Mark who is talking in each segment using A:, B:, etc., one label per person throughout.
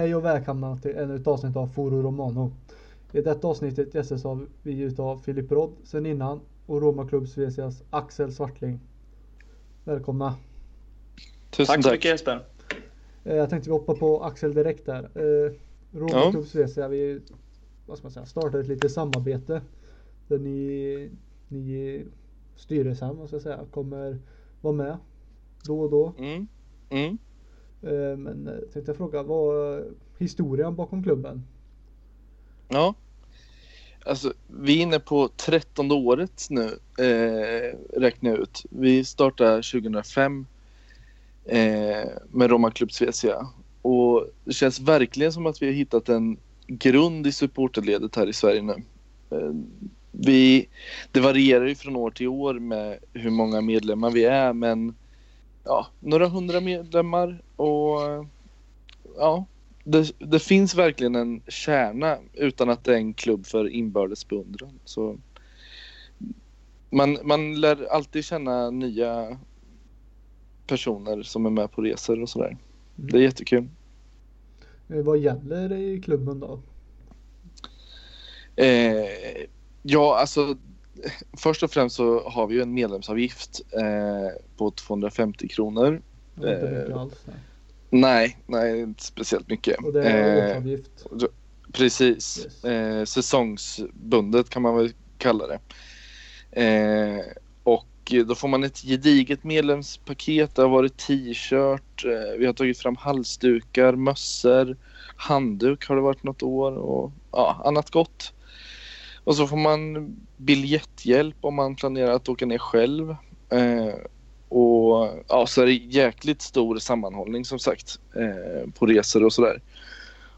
A: Hej och välkomna till ännu ett avsnitt av Foro Romano. I detta avsnittet gästas av vi utav Filip Rodd sen innan och Roma Club Svecias Axel Svartling. Välkomna.
B: Tusen
C: Tack så mycket Jesper.
A: Eh, Jag tänkte vi hoppa på Axel direkt där. Eh, Roma
B: Ja.
A: Svecia, vi vad ska man säga, startade ett litet samarbete. Där ni, ni styrelsen vad ska jag säga, kommer vara med då och då.
B: Mm. Mm.
A: Eh, men eh, jag tänkte fråga, vad är historien bakom klubben?
B: Ja. Alltså, vi är inne på trettonde året nu, eh, räknar jag ut. Vi startade 2005 eh, med Roma Club Svecia. Och det känns verkligen som att vi har hittat en grund i supporterledet här i Sverige nu. Eh, vi, det varierar ju från år till år med hur många medlemmar vi är, men ja, några hundra medlemmar och ja, det, det finns verkligen en kärna utan att det är en klubb för inbördes beundran. Så man, man lär alltid känna nya personer som är med på resor och sådär. Det är jättekul.
A: Eh, Vad gäller i klubben då?
B: Eh, ja, alltså först och främst så har vi ju en medlemsavgift eh, på 250 kronor.
A: Det är inte
B: Eh,
A: mycket alls. Nej.
B: Nej, nej, inte speciellt mycket.
A: Och det är
B: Eh,
A: årsavgift.
B: Precis.
A: Yes.
B: Eh, säsongsbundet kan man väl kalla det. Eh, och då får man ett gediget medlemspaket. Det har varit t-shirt, eh, vi har tagit fram halsdukar, mössor, handduk har det varit något år och ja, annat gott. Och så får man biljetthjälp om man planerar att åka ner själv. Eh, och ja, så är det jäkligt stor sammanhållning som sagt eh, på resor och sådär.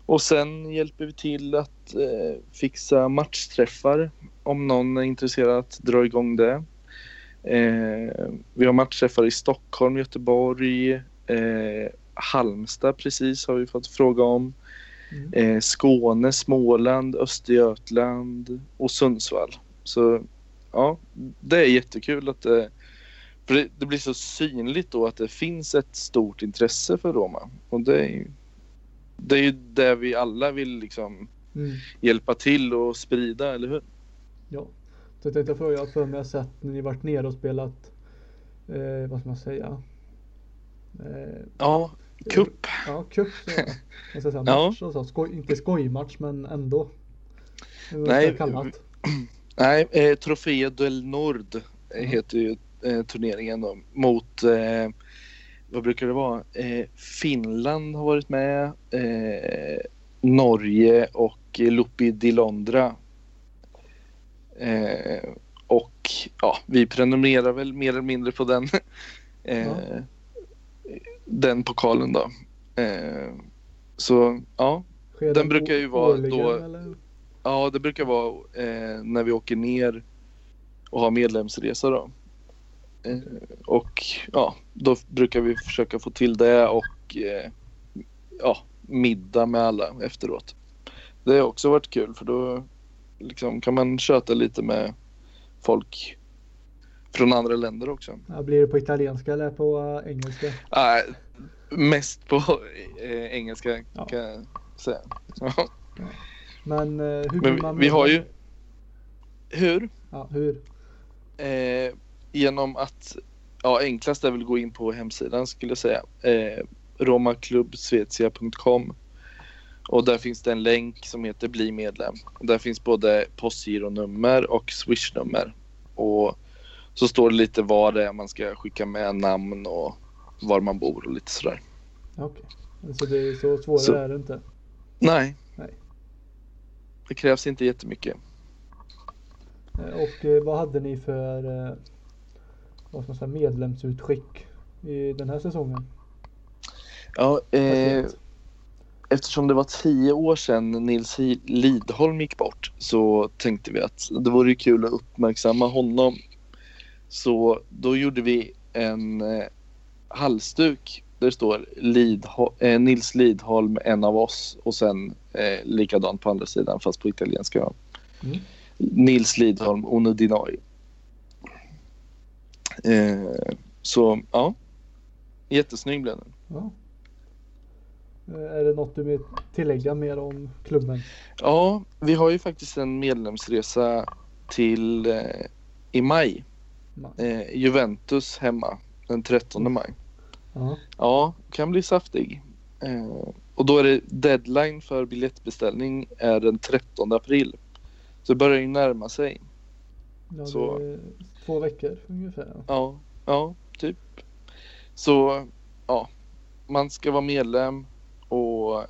B: Och sen hjälper vi till att eh, fixa matchträffar om någon är intresserad att dra igång det. Eh, vi har matchträffar i Stockholm, Göteborg, eh, Halmstad precis har vi fått fråga om.
A: Mm.
B: Eh, Skåne, Småland, Östergötland och Sundsvall. Så ja, det är jättekul att det, för det, det blir så synligt då att det finns ett stort intresse för Roma. Och det är det, är ju det vi alla vill liksom
A: Mm.
B: hjälpa till och sprida, eller hur?
A: Ja. Så jag tänkte fråga, för mig sett när ni varit nere och spelat, eh, vad ska man säga? Eh,
B: Ja, kupp.
A: ja, cup. Jag säga
B: Ja.
A: match och så. Skoj, inte skojmatch men ändå.
B: Nej? Nej, eh, Trofeo del Nord
A: Mm.
B: heter ju eh, turneringen då. Mot, eh, vad brukar det vara? Eh, Finland har varit med. Eh, Norge och Lupi di Londra. Eh, och ja, vi prenumererar väl mer eller mindre på den. eh,
A: Ja.
B: Den pokalen då. Eh, så ja,
A: Sker
B: den brukar ju vara
A: årligen,
B: då-
A: Eller?
B: Ja, det brukar vara eh, när vi åker ner och har medlemsresa då. Eh, och ja, då brukar vi försöka få till det och eh, ja, middag med alla efteråt. Det har också varit kul för då liksom, kan man köta lite med folk från andra länder också.
A: Ja, blir det på italienska eller på eh, engelska?
B: Nej, mest på eh, engelska
A: Ja.
B: kan jag säga.
A: Men eh, hur
B: Men
A: man
B: vi har ju- Hur?
A: Ja, hur?
B: Eh, genom att, ja enklast är väl att gå in på hemsidan skulle jag säga. Eh, romaklubbsvezia.com och där finns det en länk som heter bli medlem. Där finns både postgironummer och swishnummer. Och så står det lite vad det är man ska skicka med, namn och var man bor och lite sådär.
A: Okej. Så det är så svårare
B: Så-
A: är det inte?
B: Nej.
A: Nej.
B: Det krävs inte jättemycket.
A: Eh, Och eh, vad hade ni för eh, vad ska man säga, medlemsutskick i den här säsongen?
B: Ja, eh, eftersom det var tio år sedan Nils Lidholm gick bort så tänkte vi att det vore kul att uppmärksamma honom. Så då gjorde vi en eh, halsduk där det står Lidho- eh, Nils Lidholm, en av oss och sen eh, likadant på andra sidan fast på italienska.
A: Mm.
B: Nils Lidholm, uno di noi. Eh, så ja, jättesnygg blev den.
A: Ja. Eh, Är det något du vill tillägga mer om klubben?
B: Ja, vi har ju faktiskt en medlemsresa till eh, i maj. Eh, Juventus hemma den 13 maj.
A: Ja.
B: Ja, kan bli saftig. Eh, och då är det deadline för biljettbeställning är den 13 april. Så det börjar ju närma sig.
A: Ja,
B: Så-
A: det är två veckor ungefär. ja.
B: Ja, ja, typ. Så ja, man ska vara medlem och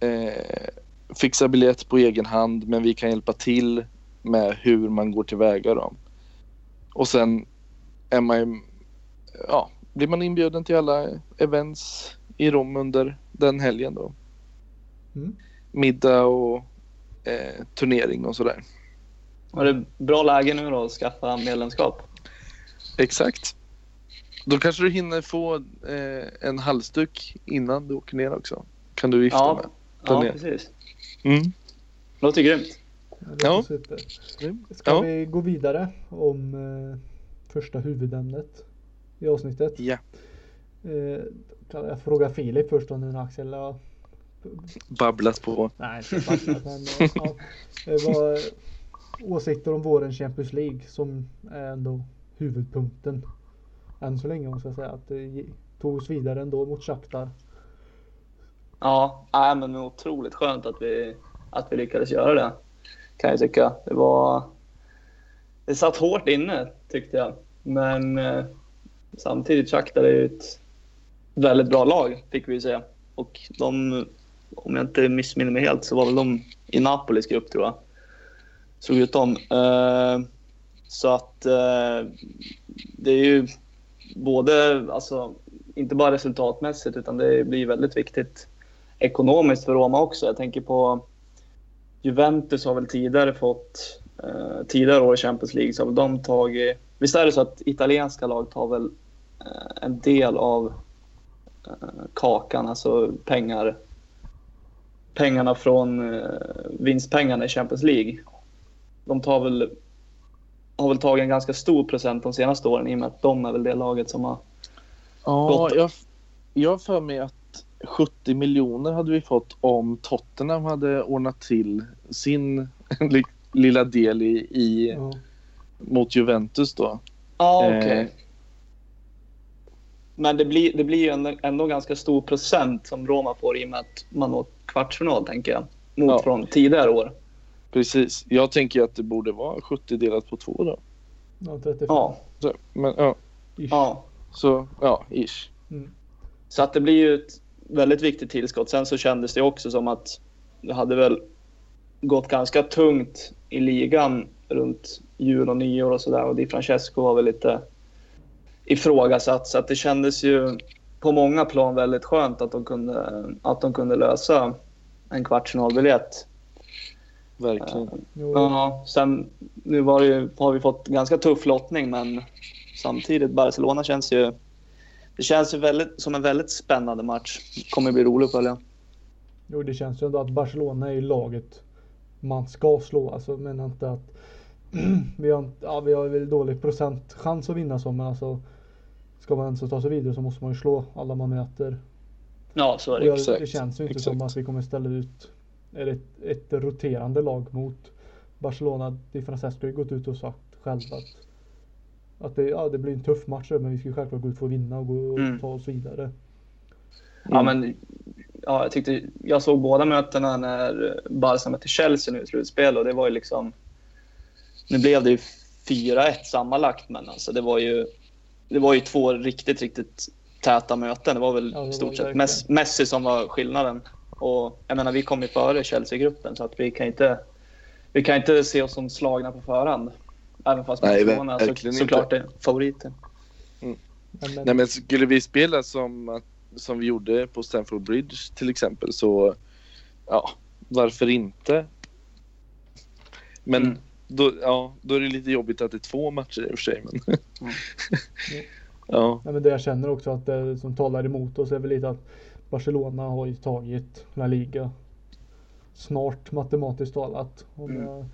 B: eh, fixa biljett på egen hand. Men vi kan hjälpa till med hur man går tillväga då. Och sen är man ju, ja, blir man inbjuden till alla events i Rom under den helgen då.
A: Mm.
B: Middag och eh, turnering och sådär.
C: Var det bra läge nu då att skaffa medlemskap?
B: Exakt. Då kanske du hinner få eh, en halsduk innan du åker ner också. Kan du vifta
C: Ja,
B: med.
C: ja
B: ner.
C: precis.
B: Mm.
C: Låter grymt.
A: Ja, det super. Ska
B: Ja.
A: vi gå vidare om eh, första huvudämnet i avsnittet?
B: Ja.
A: Eh, jag fråga Filip först nu när Axel har...
B: Babblat på.
A: Nej, inte fattat men ja. Eh, vad, åsikter om våren Champions League som är ändå huvudpunkten. Än så länge om man ska säga att det ge- tog oss vidare ändå mot Shakhtar.
C: Ja, nej, men otroligt skönt att vi, att vi lyckades göra det. Kan jag tycka. Det var... Det satt hårt inne tyckte jag. Men eh, samtidigt Shakhtar är ju ett väldigt bra lag fick vi ju säga. Och de, om jag inte missminner mig helt så var väl de i Napolis grupp tror jag. Såg ut dem. Eh, så att eh, det är ju både, alltså inte bara resultatmässigt utan det blir väldigt viktigt ekonomiskt för Roma också. Jag tänker på Juventus har väl tidigare fått eh, tidigare år i Champions League så har väl de tagit. Visst är det så att italienska lag tar väl eh, en del av eh, kakan, alltså pengar. Pengarna från eh, vinstpengarna i Champions League. De tar väl har väl tagit en ganska stor procent de senaste åren i och med att de är väl det laget som har
B: Ja, jag, jag har för mig att 70 miljoner hade vi fått om Tottenham hade ordnat till sin li, lilla del i, i
A: Ja.
B: mot Juventus då.
C: Ja,
B: Eh.
C: okej. Men det blir, det blir ju ändå, ändå ganska stor procent som Roma får i och med att man når kvartsfinal, tänker jag. Mot
B: Ja.
C: från tidigare år.
B: Precis. Jag tänker att det borde vara 70 delat på två då.
A: Ja, 35.
C: Ja,
B: Så, men ja,
A: Ish.
C: ja.
B: så ja, ish.
A: Mm.
C: Så att det blir ju ett väldigt viktigt tillskott. Sen så kändes det också som att det hade väl gått ganska tungt i ligan runt jul och nyår och sådär. Och Di Francesco var väl lite ifrågasatt. Så att det kändes ju på många plan väldigt skönt att de kunde, att de kunde lösa en kvartsfinalbiljett.
B: Verkligen.
A: Jo,
C: Ja, sen nu ju, har vi fått ganska tuff lottning men samtidigt Barcelona känns ju det känns ju väldigt, som en väldigt spännande match. Kommer bli roligt att följa.
A: jo, det känns ju ändå att Barcelona är ju laget man ska slå. Alltså menar inte att vi har, inte- ja, vi har väl dålig procentchans att vinna så men alltså ska man ens ta sig vidare så måste man ju slå alla man möter.
C: Ja, så är det.
A: jag,
B: Exakt,
A: det känns ju inte som
B: exakt.
A: att vi kommer ställa ut är det ett, ett roterande lag mot Barcelona. Di Francesco har ju gått ut och sagt själv att, att det, ja, det blir en tuff match men vi ska ju självklart gå ut för att vinna och, gå och
C: Mm.
A: ta oss vidare.
C: Ja, men ja, jag tyckte jag såg båda mötena när Barca mötte Chelsea nu i slutspel och det var ju liksom. Nu blev det ju 4-1 sammanlagt, men alltså det var ju. Det var ju två riktigt, riktigt täta möten. Det var väl
A: Ja,
C: i stort sett. Messi, Messi som var skillnaden. Och jag menar, vi kom ju före Chelsea-gruppen så att vi kan inte. Vi kan inte se oss som slagna på förhand. Även fast
B: Nej,
C: Barcelona så, såklart är favoriter.
A: Men, men,
B: Nej men skulle vi spela som, som vi gjorde på Stamford Bridge till exempel så ja, varför inte? Men
C: Mm.
B: då, ja, då är det lite jobbigt att det är två matcher i och för sig. Men
C: Mm.
B: ja,
A: Nej, men det jag känner också att det som talar emot oss är väl lite att Barcelona har ju tagit La Liga snart matematiskt talat. Om
C: Mm.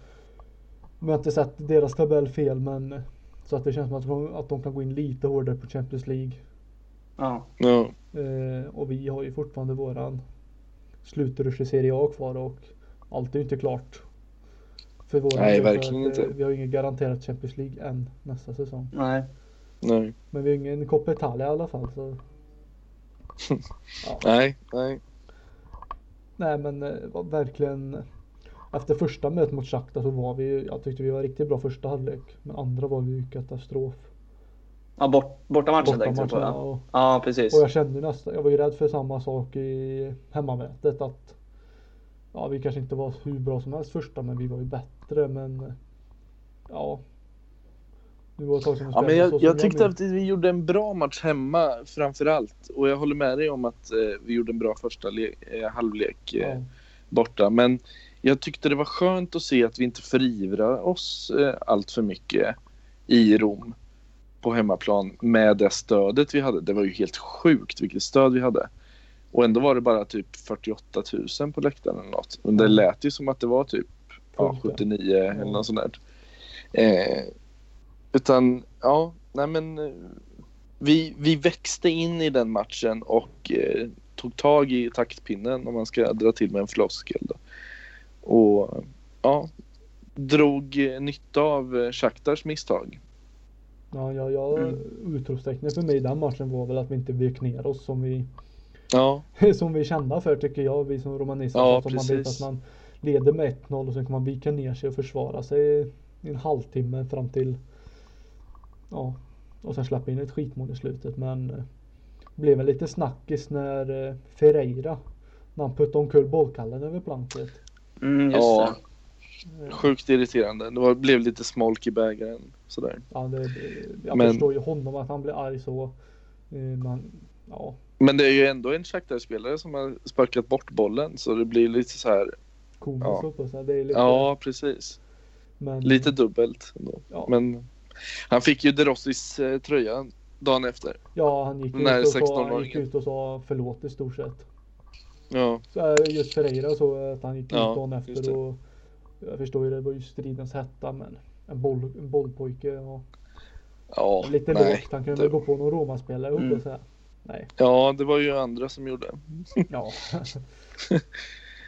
A: Om jag inte sett deras tabell fel men så att det känns som att de, att de kan gå in lite hårdare på Champions League.
C: Ja.
B: Ja.
A: Eh, och vi har ju fortfarande våran slutrush i Serie A kvar och allt är ju inte klart. För våran
B: Nej, verkligen
A: att, eh,
B: inte.
A: Vi har ju inget garanterat Champions League än nästa säsong.
C: Nej.
B: Nej.
A: Men vi har ingen Coppa Italia i alla fall. Så. Ja.
B: Nej. Nej.
A: Nej men eh, verkligen efter första mötet mot Shakhtar så var vi jag tyckte vi var riktigt bra första halvlek. Men andra var vi ju katastrof.
C: Ja, bort, bortamatchen tänkte du på. Ja.
A: och,
C: ja, precis.
A: och jag kände nästan, jag var ju rädd för samma sak i hemmamötet att Ja vi kanske inte var hur bra som helst första men vi var ju bättre men Ja Nu var det ett tag sedan vi
B: Ja, men jag, jag tyckte att vi gjorde en bra match hemma framför allt. Och jag håller med dig om att eh, vi gjorde en bra första le- eh, halvlek eh,
A: ja,
B: borta. Men jag tyckte det var skönt att se att vi inte förivrar oss eh, allt för mycket i Rom på hemmaplan med det stödet vi hade. Det var ju helt sjukt vilket stöd vi hade. Och ändå var det bara typ 48 000 på läktaren eller något. Men det
A: Mm.
B: lät ju som att det var typ ja,
A: Fullt, ja.
B: 79 eller något sånt där. Eh, utan ja, nej men eh, vi, vi växte in i den matchen och eh, tog tag i taktpinnen om man ska dra till med en floskel. Då. Och ja, drog nytta av Shakhtars misstag.
A: ja, ja, ja
B: Mm.
A: utropstecknet för mig i den matchen var väl att vi inte vek ner oss som vi
B: Ja,
A: som vi är kända för tycker jag, vi som romanister.
B: Ja,
A: som man vet att man leder med 1-0 och sen kan man vika ner sig och försvara sig i en halvtimme fram till Ja och sen släppa in ett skitmål i slutet men eh, blev väl lite snackis när eh, Ferreira när han puttade omkull bollkallen över planket.
C: Mm, just
B: Ja.
C: det.
B: sjukt irriterande. Det var, blev lite smolk i bägaren. Sådär.
A: Ja, det, jag
B: Men-
A: förstår ju honom att han blir arg så. Eh, Men ja,
B: Men det är ju ändå en Shakhtar-spelare som har sparkat bort bollen så det blir lite så här.
A: komiskt
B: Ja.
A: lite,
B: Ja, precis.
A: men,
B: Lite dubbelt ändå.
A: ja.
B: Men han fick ju De Rossis eh, tröja dagen efter.
A: Ja, han gick, ut och, sa, han
B: 16-åringen.
A: gick ut och sa förlåt i stort sett.
B: Ja,
A: Så är det just Ferreira så att han gick ut
B: Ja,
A: dagen efter
B: det.
A: och jag förstår ju det var ju stridens hetta men en, boll, en bollpojke och
B: ja
A: lite
B: nej.
A: lågt. Han kunde
B: det-
A: gå på någon Roma-spelare mm.
C: Mm.
A: och säga. Nej,
B: Ja, det var ju andra som gjorde.
A: ja.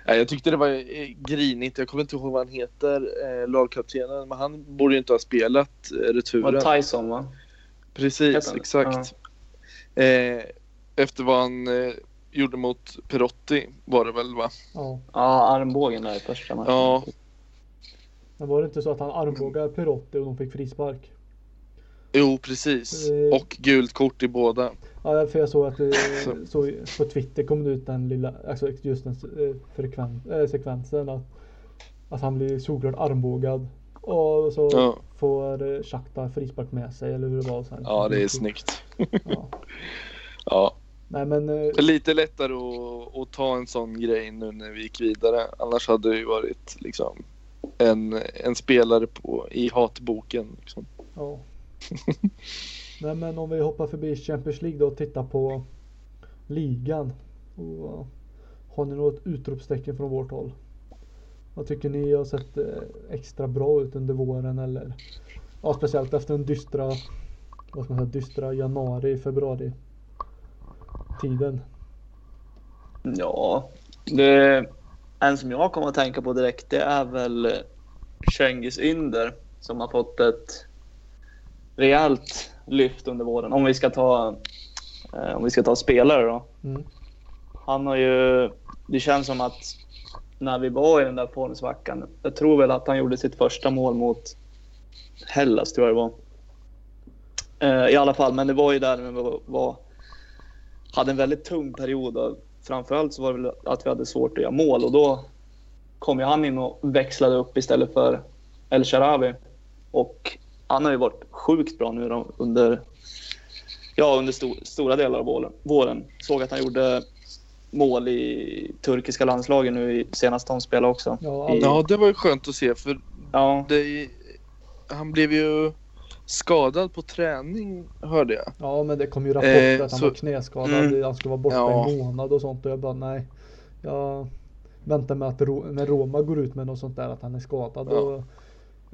B: Nej, jag tyckte det var eh, grinigt. Jag kommer inte ihåg vad han heter, eh, lagkaptenen. Men han borde ju inte ha spelat eh,
C: Det
B: returen.
C: var Tyson va?
B: Precis,
C: Heter han?
B: exakt. Eh, efter vad han eh, gjorde mot Perotti var det väl va?
A: ja.
C: Ja, armbågen där i första matchen.
B: Ja,
A: Men var det inte så att han armbågade Perotti och de fick frispark?
B: jo precis.
A: Eh.
B: Och gult kort i båda.
A: Ja, för jag såg att det,
B: Så.
A: så på Twitter kom det ut den lilla, alltså just den eh, frekven, eh, sekvensen att, att han blir solklart armbågad och så
B: Ja.
A: får eh, Shakhtar frispark med sig eller hur det var sen.
B: Ja, det är snyggt.
A: Ja.
B: Ja,
A: Nej men eh,
B: lite lättare att, att ta en sån grej nu när vi gick vidare. Annars hade det ju varit liksom en, en spelare på, i hatboken. Liksom.
A: ja. Nej men om vi hoppar förbi Champions League då och tittar på ligan. Och, eh, har ni något utropstecken från vårt håll? Vad tycker ni har sett eh, extra bra ut under våren eller? Ja speciellt efter den dystra, vad ska man säga, dystra januari, februari tiden.
C: Ja, det, en som jag kommer att tänka på direkt det är väl Cengiz Ynder som har fått ett rejält lyft under våren. Om vi ska ta, eh, om vi ska ta spelare då.
A: Mm.
C: Han har ju, det känns som att när vi var i den där formsvackan, jag tror väl att han gjorde sitt första mål mot Hellas tror jag det var. Eh, I alla fall, men det var ju där vi var hade en väldigt tung period. Och framförallt så var det väl att vi hade svårt att göra mål och då kom ju han in och växlade upp istället för El Sharawi. Och han har ju varit sjukt bra nu under, ja, under sto stora delar av våren. Såg att han gjorde mål i turkiska landslagen nu i senast de spelade också.
A: Ja,
C: I-
B: Ja, det var ju skönt att se för
C: Ja,
B: det, han blev ju skadad på träning hörde jag.
A: Ja men det kom ju rapporter
B: Eh,
A: att han
B: så-
A: var knäskadad,
B: Mm.
A: han skulle vara borta
B: Ja.
A: en månad och sånt och jag bara nej. Jag väntar med att när Roma går ut med något sånt där att han är skadad
B: Ja.
A: och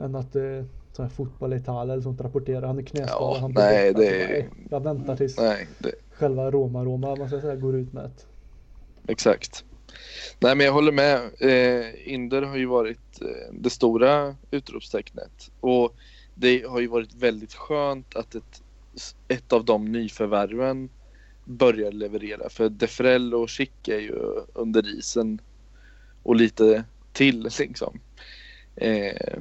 A: än att det sån här fotboll Italien eller sånt rapporterar. Han är knäskadad.
B: Ja,
A: han
B: nej,
A: borta.
B: det är-
A: Jag väntar tills
B: Nej, det,
A: själva Roma-Roma man ska säga, går ut med ett.
B: exakt. Nej, men jag håller med. Eh, Inder har ju varit eh, det stora utropstecknet. Och det har ju varit väldigt skönt att ett, ett av de nyförvärven börjar leverera. För Defrell och Schick är ju under isen och lite till liksom. Eh,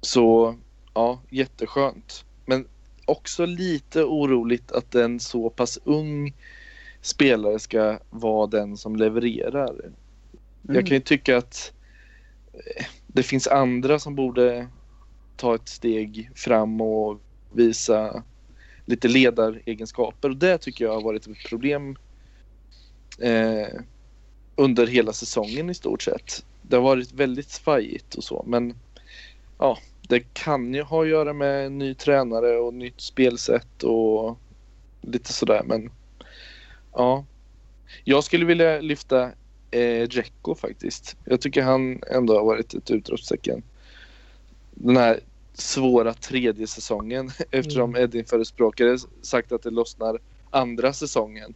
B: så ja, jätteskönt. Men också lite oroligt att en så pass ung spelare ska vara den som levererar.
C: Mm.
B: Jag kan ju tycka att eh, det finns andra som borde ta ett steg fram och visa lite ledaregenskaper. Och det tycker jag har varit ett problem eh, under hela säsongen i stort sett. Det har varit väldigt svajigt och så, men ja, det kan ju ha att göra med en ny tränare och nytt spelsätt och lite sådär, men ja. Jag skulle vilja lyfta eh, faktiskt. Jag tycker han ändå har varit ett utropstecken. Den här svåra tredje säsongen eftersom Edin förespråkare sagt att det lossnar andra säsongen.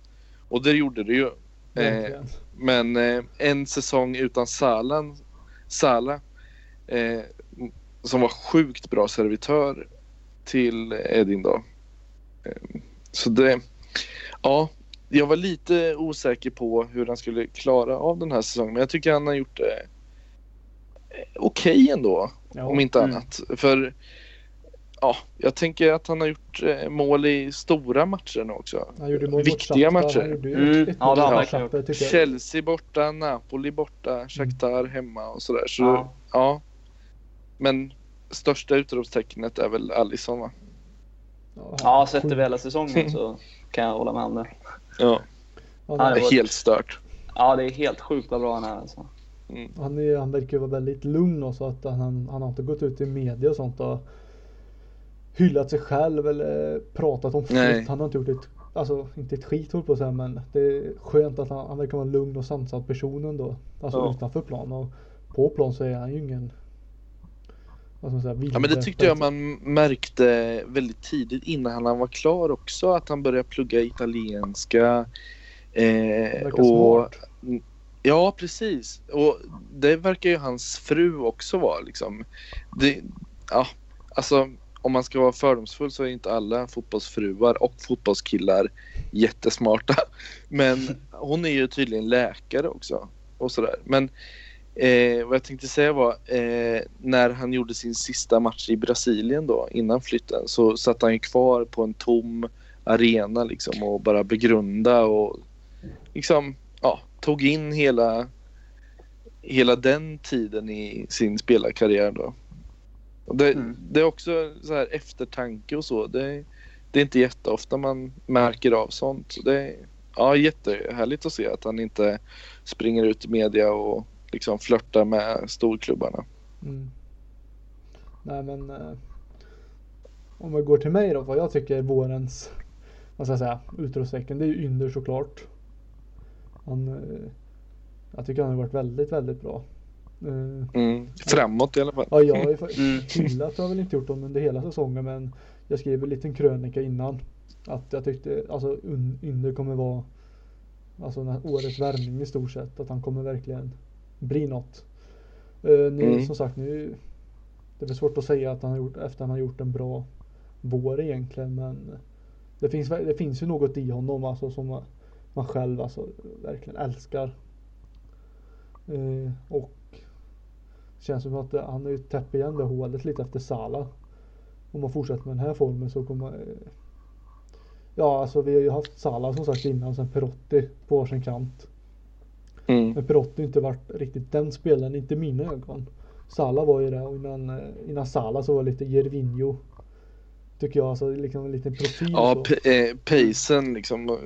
B: Och det gjorde det ju. Eh, men eh, en säsong utan Salan, Sala eh, som var sjukt bra servitör till Edin då. Eh, så det, ja, jag var lite osäker på hur han skulle klara av den här säsongen. Men jag tycker han har gjort det eh, okej ändå.
A: Ja.
B: Om inte
C: Mm.
B: annat. För ja, jag tänker att han har gjort eh, mål i stora matcher nu också.
A: Han gjorde mål mot
B: Viktiga
A: Shakhtar.
B: matcher.
C: Mm. Ja, det han
A: Shakhtar.
B: Chelsea borta, Napoli borta, Shakhtar hemma och sådär. Så
C: Ja.
B: ja. Men största utropstecknet är väl Alisson va?
A: Ja,
C: Ja, sett över hela säsongen så kan jag hålla med om det.
B: Ja,
C: Ja,
B: det är helt stört.
C: Ja, det är helt sjukt vad bra han är alltså.
A: Han, är, han verkar vara väldigt lugn och så att han, han har inte gått ut i media och sånt och hyllat sig själv eller pratat om flytt. Han har inte gjort ett, alltså inte ett skit på säga men det är skönt att han, han verkar vara en lugn och sansad person ändå. Alltså
C: Ja.
A: utanför plan och på plan så är han ju ingen säga,
B: Ja men det tyckte jag man märkte väldigt tidigt innan han var klar också. Att han började plugga italienska. Eh, och
A: smart.
B: Ja, precis. Och det verkar ju hans fru också vara liksom. Det, ja, alltså om man ska vara fördomsfull så är inte alla fotbollsfruar och fotbollskillar jättesmarta. Men hon är ju tydligen läkare också och sådär. Men eh, vad jag tänkte säga var eh, när han gjorde sin sista match i Brasilien då innan flytten så satt han ju kvar på en tom arena liksom och bara begrunda och liksom tog in hela hela den tiden i sin spelarkarriär då. Och det,
C: Mm.
B: det är också så här eftertanke och så. Det, det är inte jätteofta man märker av sånt. Så det är ja, jättehärligt att se att han inte springer ut i media och liksom flörtar med storklubbarna.
A: Mm. Nej men eh, om vi går till mig då, vad jag tycker är vårens vad ska jag säga, utropstecken. Det är ju Ynder såklart. Han, eh, jag tycker han har varit väldigt, väldigt bra. Eh,
B: Mm. Framåt i alla fall.
A: ja, jag har ju fa-
C: Mm.
A: hyllat har jag väl inte gjort honom under hela säsongen men jag skrev en liten krönika innan. Att jag tyckte alltså Ynder kommer vara alltså den här årets värvning i stort sett. Att han kommer verkligen bli något. Uh, nu,
B: Mm.
A: Som sagt nu Det är väl svårt att säga att han har gjort efter att han har gjort en bra vår egentligen men det finns, det finns ju något i honom alltså som man- man själv alltså verkligen älskar. Eh, och Känns som att han har ju täppt igen det hålet lite efter Sala. Om man fortsätter med den här formen så kommer eh, Ja alltså vi har ju haft Sala som sagt innan sen Perotti på varsin kant.
B: Mm.
A: Men Perotti har inte varit riktigt den spelaren, inte i mina ögon. Sala var ju det och innan, eh, innan Sala så var det lite Jervinho. Tycker jag, alltså liksom en liten profil
B: Ja,
A: så.
B: eh, pacen liksom.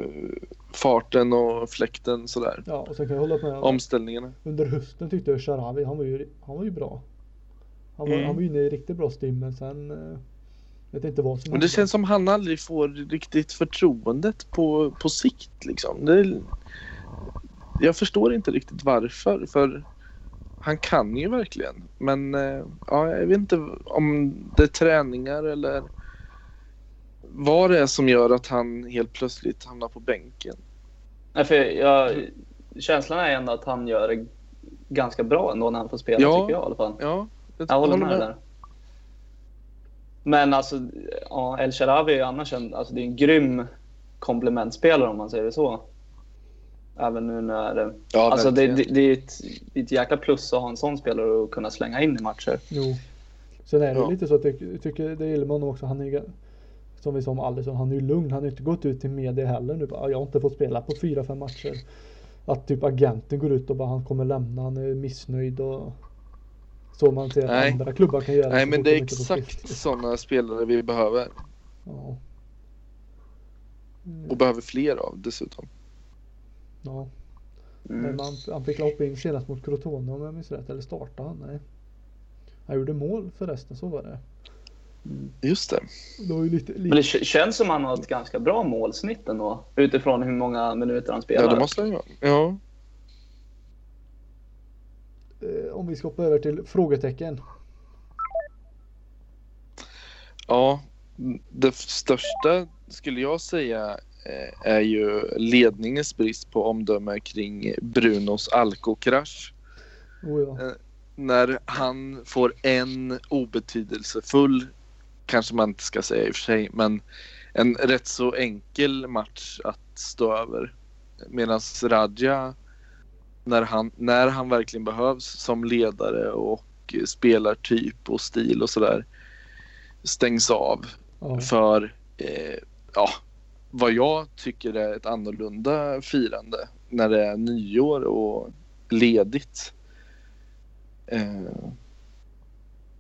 B: Farten och fläkten sådär.
A: Ja och sen kan jag hålla med.
B: Omställningarna.
A: Under hösten tyckte jag Sharawi, han var ju, han var ju bra. Han var,
B: Mm.
A: han var ju inne i riktigt bra stim men sen eh, vet inte vad som
B: Men det känns som han aldrig får riktigt förtroendet på, på sikt liksom. Det, jag förstår inte riktigt varför. För han kan ju verkligen. Men eh, ja, jag vet inte om det är träningar eller vad det är som gör att han helt plötsligt hamnar på bänken.
C: Nej, för jag, känslan är ändå att han gör det ganska bra ändå när han får spela,
B: Ja.
C: tycker jag i alla fall.
B: Ja,
C: Jag håller med där. Men alltså, ja, El Sharawi är ju annars en, alltså det är en grym komplementspelare om man säger det så. Även nu när...
B: Ja,
C: alltså det, det, det, är ett, det är ett jäkla plus att ha en sån spelare och kunna slänga in i matcher.
A: Jo. Sen är det
B: Ja.
A: lite så att jag ty- tycker det gillar med honom också. Han är som vi sa om Alisson, han är ju lugn. Han har inte gått ut till media heller nu. Bara, jag har inte fått spela på fyra, fem matcher. Att typ agenten går ut och bara han kommer lämna, han är missnöjd och så man ser att
B: Nej.
A: andra klubbar kan göra.
B: Nej, men det
A: de
B: är exakt sådana spelare vi behöver
A: Ja. Mm,
B: och behöver fler av dessutom.
A: ja.
C: Mm.
A: Men man, han fick hoppa in senast mot Crotone om jag minns rätt. Eller startade han? Nej. Han gjorde mål förresten, så var det.
B: Just det.
A: Det var ju lite,
C: Men
A: lite
C: det känns som han har ett ganska bra målsnitt ändå. Utifrån hur många minuter han spelar.
B: Ja, det måste han ju. Ja.
A: eh, om vi ska hoppa över till frågetecken.
B: Ja, det största skulle jag säga eh, är ju ledningens brist på omdöme kring Brunos alkokrasch.
A: Oh, ja.
B: När han får en obetydelsefull, kanske man inte ska säga i och för sig, men en rätt så enkel match att stå över. Medan Radja, när han, när han verkligen behövs som ledare och spelartyp och stil och sådär, stängs av
A: Ja.
B: för eh, ja, vad jag tycker är ett annorlunda firande när det är nyår och ledigt. Eh,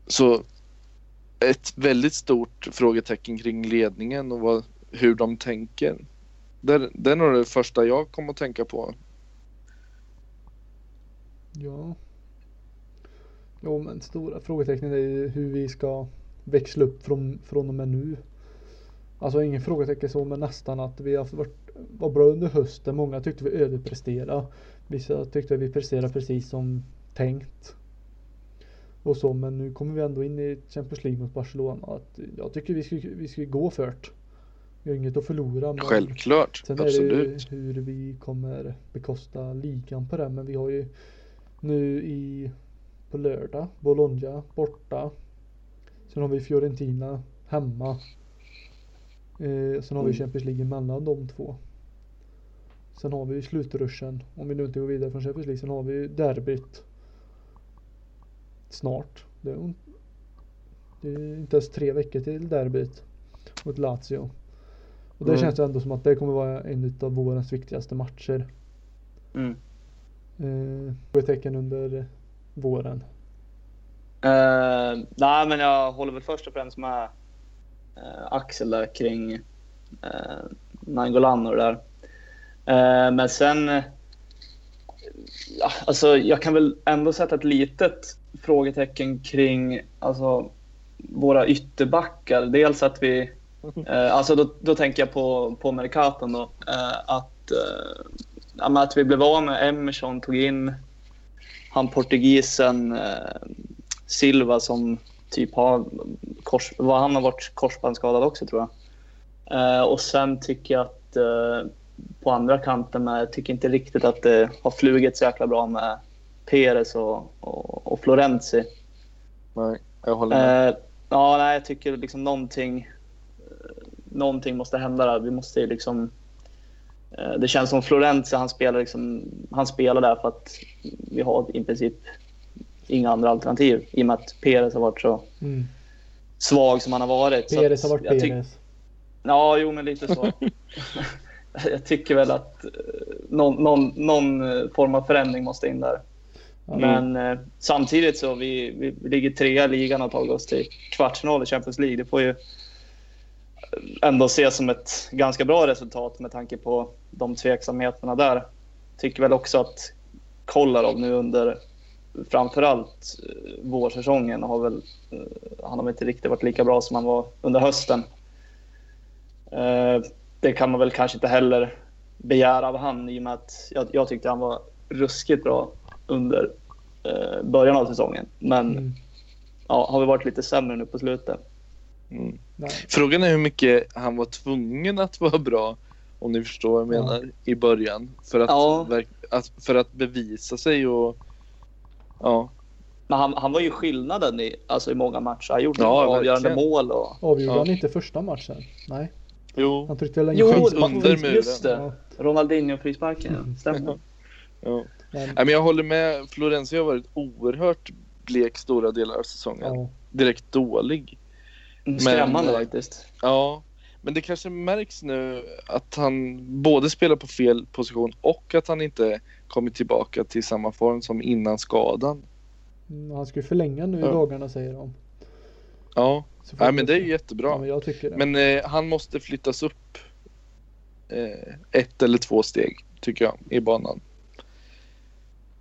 B: så ett väldigt stort frågetecken kring ledningen och vad, hur de tänker. Det, det är nog det första jag kommer att tänka på.
A: Ja. Jo men stora frågetecknet är ju hur vi ska växla upp från, från och med nu. Alltså ingen frågetecken så men nästan att vi har varit var bra under hösten. Många tyckte vi överpresterade. Vissa tyckte vi presterade precis som tänkt. Och så men nu kommer vi ändå in i Champions League mot Barcelona. Att jag tycker vi ska, vi ska gå för det. Vi har inget att förlora. Men
B: Självklart,
A: Sen
B: absolut.
A: är det hur vi kommer bekosta ligan på det. Men vi har ju nu i på lördag Bologna borta. Sen har vi Fiorentina hemma. Eh, sen har vi
C: Mm.
A: Champions League mellan de två. Sen har vi slutruschen. Om vi nu inte går vidare från Champions League. Sen har vi derbyt. Snart. Det är, det är inte ens tre veckor till derbyt. Mot Lazio. Och det
B: Mm.
A: känns ändå som att det kommer vara en av vårens viktigaste matcher.
C: Mm.
A: Eh, frågetecken under våren.
C: Eh, nej, men jag håller väl först och främst med eh, Axel där kring uh, Nangolan och det där. Eh, men sen... ja, alltså, jag kan väl ändå sätta ett litet frågetecken kring alltså, våra ytterbackar. Dels att vi... Eh, alltså då, då tänker jag på, på Mercaton då. Eh, att, eh, att vi blev av med Emerson, tog in han portugisen eh, Silva som typ har kors, vad han har varit korsbandsskadad också tror jag. Eh, och sen tycker jag att eh, på andra kanten med, jag tycker inte riktigt att det har flugit så jäkla bra med Perez och, och, och Florenzi.
B: Nej, jag håller med.
C: Eh, ja, nej, jag tycker liksom någonting, eh, någonting måste hända där. Vi måste liksom... Eh, det känns som Florenzi, han spelar, liksom, han spelar där för att vi har i princip inga andra alternativ i och med att Perez har varit så
A: Mm.
C: svag som han har varit.
A: Perez har varit Perez.
C: Ja, jo, men lite så. jag tycker väl att eh, någon, någon, någon eh, form av förändring måste in där.
A: Ja.
C: Men eh, samtidigt så vi, vi, ligger trea i ligan och har tagit oss till kvartsfinal i Champions League. Det får ju ändå ses som ett ganska bra resultat med tanke på de tveksamheterna där. Tycker väl också att Kolarov nu under framförallt eh, vårsäsongen har väl eh, han har väl inte riktigt varit lika bra som han var under hösten. Eh, det kan man väl kanske inte heller begära av han i och med att jag, jag tyckte han var ruskigt bra under eh, början av säsongen. Men
A: Mm.
C: ja, har vi varit lite sämre nu på slutet.
B: Mm. Frågan är hur mycket han var tvungen att vara bra, om ni förstår vad jag
A: Ja.
B: menar, i början. För att,
C: Ja.
B: att, för att bevisa sig och... Ja,
C: Men han, han var ju skillnaden i, alltså i många matcher. Han gjorde
B: Ja,
C: avgörande
B: verkligen.
C: mål. Och...
A: Avgjorde
B: Ja.
A: han inte första matchen? Nej,
B: jo.
A: han tryckte väl en
C: Jo,
B: under muren.
C: just det.
A: Ja,
C: Ronaldinho-frisparken,
A: Mm.
C: stämmer.
B: Ja.
A: Men,
B: Nej, men jag håller med. Florenzi har varit oerhört blek stora delar av säsongen.
A: ja.
B: Direkt dålig.
C: Mm, Skrämmande
B: Men-
C: faktiskt.
B: Ja, men det kanske märks nu att han både spelar på fel position och att han inte kommit tillbaka till samma form som innan skadan.
A: Mm, Han ska ju förlänga nu i
B: Ja.
A: dagarna säger de.
B: Ja,
A: vi
B: men det är ju
A: Ja,
B: jättebra.
A: men jag tycker det.
B: Men eh, han måste flyttas upp eh, ett eller två steg, tycker jag, i banan.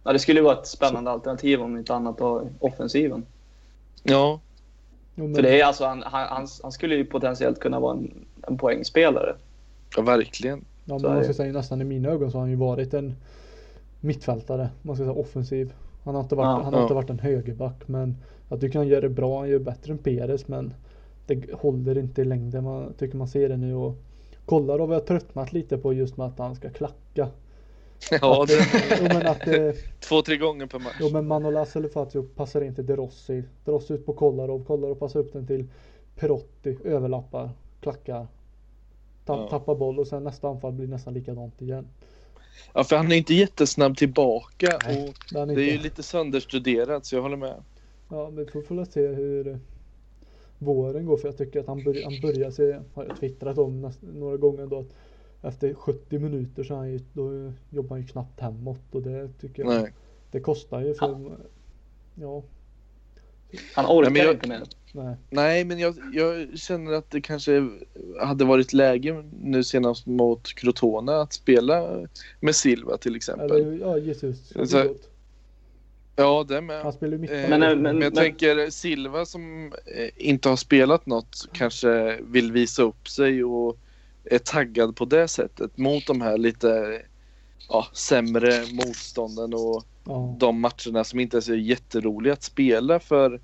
C: Ja, det skulle ju vara ett spännande alternativ om inte annat på offensiven.
B: Ja,
A: Jo, men,
C: För det är alltså, han, han, han, skulle ju potentiellt kunna vara en, en poängspelare.
B: ja verkligen.
A: ja,
C: så
A: men man ska säga nästan i mina ögon så har han ju varit en mittfältare. Man ska säga offensiv. Han har inte varit,
C: Ja.
A: han har inte
B: Ja.
A: varit en högerback men jag tycker han gör det bra. Han gör bättre än Peres men det håller inte i längden. Man tycker man ser det nu och kollar och vi har tröttnat lite på just med att han ska klacka.
B: Ja, det,
A: jo, men att eh,
B: två, tre gånger per match.
A: Jo men Manolas eller passar in till De Rossi. De Rossi ut på Kolarov. Kolarov passar upp den till Perotti. Överlappar. Klackar. Ta-
B: Ja.
A: Tappar boll och sen nästa anfall blir nästan likadant igen.
B: Ja, för han är inte jättesnabb tillbaka
A: Nej,
B: och det är ju lite sönderstuderat så jag håller med.
A: Ja men vi får får se hur eh, våren går för jag tycker att han, börjar han börjar se, har jag twittrat om näst, några gånger då att efter 70 minuter så är han ju, då jobbar han ju knappt hemåt och det tycker jag
B: Nej.
A: det kostar ju för ja,
C: Han orkar
B: Nej, men jag-
C: inte mer.
A: nej.
B: Nej, men jag, jag känner att det kanske hade varit läge nu senast mot Crotone att spela med Silva till exempel.
A: Eller ja Jesus.
B: Så- Ja, det med.
A: Han spelar ju mittback.
B: Eh,
C: Men, eh,
B: men,
C: men-
B: jag
C: men-
B: tänker Silva som eh, inte har spelat något kanske vill visa upp sig och är taggad på det sättet mot de här lite ja, sämre motstånden och
A: ja.
B: de matcherna som inte är så jätteroliga att spela för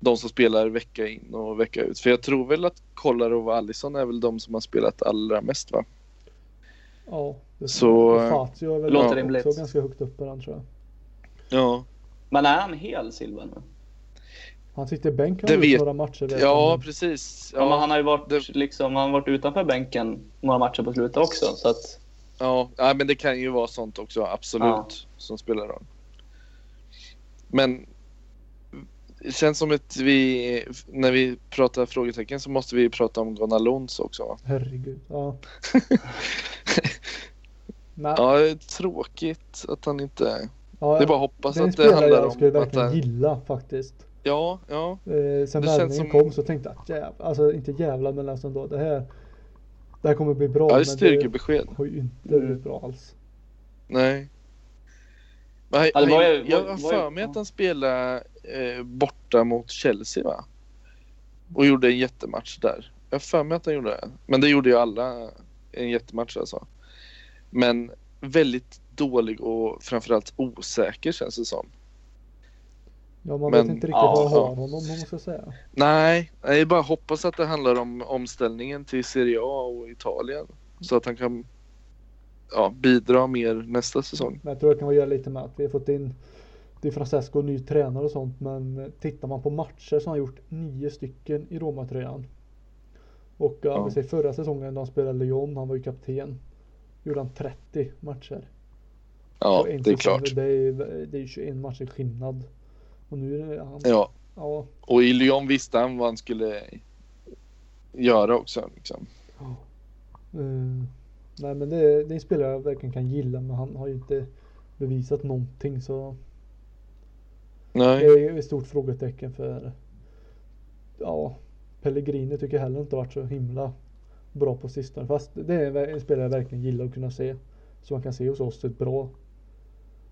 B: de som spelar vecka in och vecka ut. För jag tror väl att Kolarov och Alisson är väl de som har spelat allra mest va?
A: Ja, det
B: Så-
A: Fazio är väl
C: Låter
A: också
C: rimligt.
A: ganska högt upp på den tror jag.
B: Ja,
C: Men är han hel Silva nu?
A: Han sitter i bänk har
B: Det
A: han gjort
B: vet-
A: några matcher. vet
B: ja precis.
C: Ja.
B: Ja,
C: han har ju varit,
B: det-
C: liksom, han har varit utanför bänken några matcher på slutet också. Så att,
B: ja, ja, men det kan ju vara sånt också absolut
C: Ja.
B: som spelar roll. Men det känns som att vi, när vi pratar frågetecken så måste vi prata om Gonalons också. va?
A: Herregud. Ja. Nej,
B: Ja, det är tråkigt att han inte...
A: ja,
B: Det är bara att hoppas
A: det är en
B: att det
A: spelare
B: handlar
A: jag skulle
B: om att...
A: verkligen
B: det-
A: gilla faktiskt.
B: Ja, ja.
A: Eh, sen
B: Det
A: värvningen
B: som-
A: kom så tänkte jag att jävlar, alltså inte jävlar men alltså ändå det här. Det här kommer bli bra.
B: Ja, det är
A: men
B: styrkebesked.
A: har ju inte
C: Mm.
A: blivit bra alls.
B: Nej. Men,
C: Ja, det var ju-
B: jag
C: var-
B: har för mig att han spelade eh, borta mot Chelsea va? Och gjorde en jättematch där. Jag har för mig att han gjorde det. Men det gjorde ju alla en jättematch alltså. Men väldigt dålig och framförallt osäker känns det som.
A: Ja man
B: Men-
A: vet inte riktigt
C: ja,
A: vad har honom om man ska säga.
B: Nej, jag bara hoppas att det handlar om omställningen till Serie A och Italien. Så att han kan ja, bidra mer nästa säsong.
A: Men jag tror det kan vara lite med att vi har fått in Di Francesco, ny tränare och sånt. Men tittar man på matcher så har han gjort nio stycken i Roma-tröjan. Och ja. Vi säger förra säsongen när han spelade Lyon, han var ju kapten. Gjorde han 30 matcher.
B: Ja, det är klart.
A: Det är, det är 21 matcher skillnad. Och nu är det han. Ja.
B: Ja, och i Lyon visste han vad han skulle göra också. Liksom.
A: Eh, nej men det är, det är en spelare jag verkligen kan gilla men han har ju inte bevisat någonting så det
B: Nej,
A: är ett stort frågetecken för ja Pellegrini tycker jag heller inte varit så himla bra på sistone fast det är en spelare jag verkligen gillar att kunna se så man kan se hos oss ett bra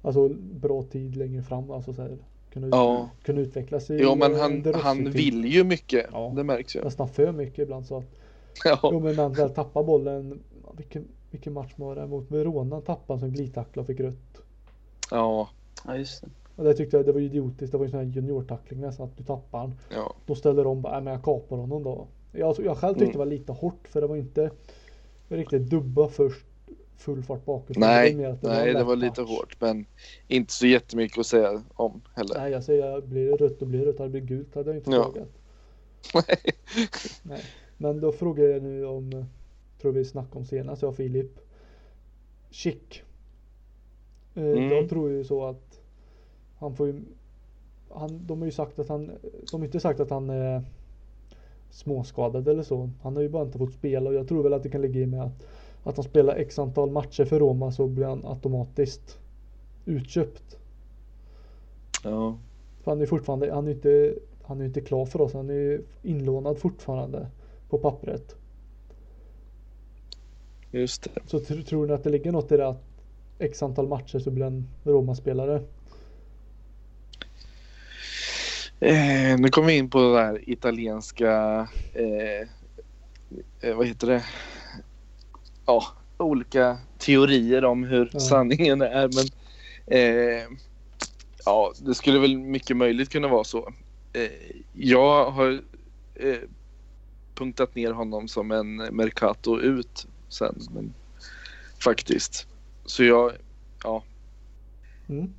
A: alltså bra tid längre fram alltså så här, kunna,
B: Ja.
A: kunna utvecklas i
B: jo, men
A: eh,
B: han, han vill ju mycket.
A: Ja.
B: Det märks ju.
A: nästan för mycket ibland så att
B: Ja,
A: Jo men när han väl tappar bollen vilken, vilken match var det mot Verona tappade han som glidtackla och fick rött.
B: ja.
C: ja, just det.
A: Och det tyckte jag det var idiotiskt. Det var ju sån här juniortackling nästan att du tappar han.
B: Ja.
A: Då ställer de bara, "Nej, men jag kapar honom då. Jag, jag själv tyckte
B: Mm.
A: det var lite hårt för det var inte riktigt dubba först full fart bakåt.
B: Nej,
A: Det var att
B: nej det
A: lätt
B: var lite hårt men inte så jättemycket att säga om heller.
A: Nej jag säger blir det rött då blir det rött. Hade det blivit gult hade jag inte
B: Ja.
A: frågat. Nej. Men då frågar jag nu om, tror vi snackade om senast, jag och Filip. Chick. Eh,
B: Mm.
A: Jag tror ju så att han får ju, han, de har ju sagt att han, de har inte sagt att han är småskadad eller så. Han har ju bara inte fått spela och jag tror väl att det kan ligga i med att, att han spelar x antal matcher för Roma så blir han automatiskt utköpt.
B: Ja.
A: För han är fortfarande, han är inte, han är inte klar för oss. Han är ju inlånad fortfarande på pappret.
B: Just det.
A: Så tr- tror ni att det ligger något i det att x antal matcher så blir han Roma-spelare?
B: Eh, nu kommer vi in på det här italienska, eh, eh, vad heter det? Ja, olika teorier om hur
A: Ja.
B: sanningen är. Men eh, ja, det skulle väl mycket möjligt kunna vara så. Eh, jag har eh, punktat ner honom som en Mercato ut sen. Men, faktiskt. Så jag, ja,
A: Mm.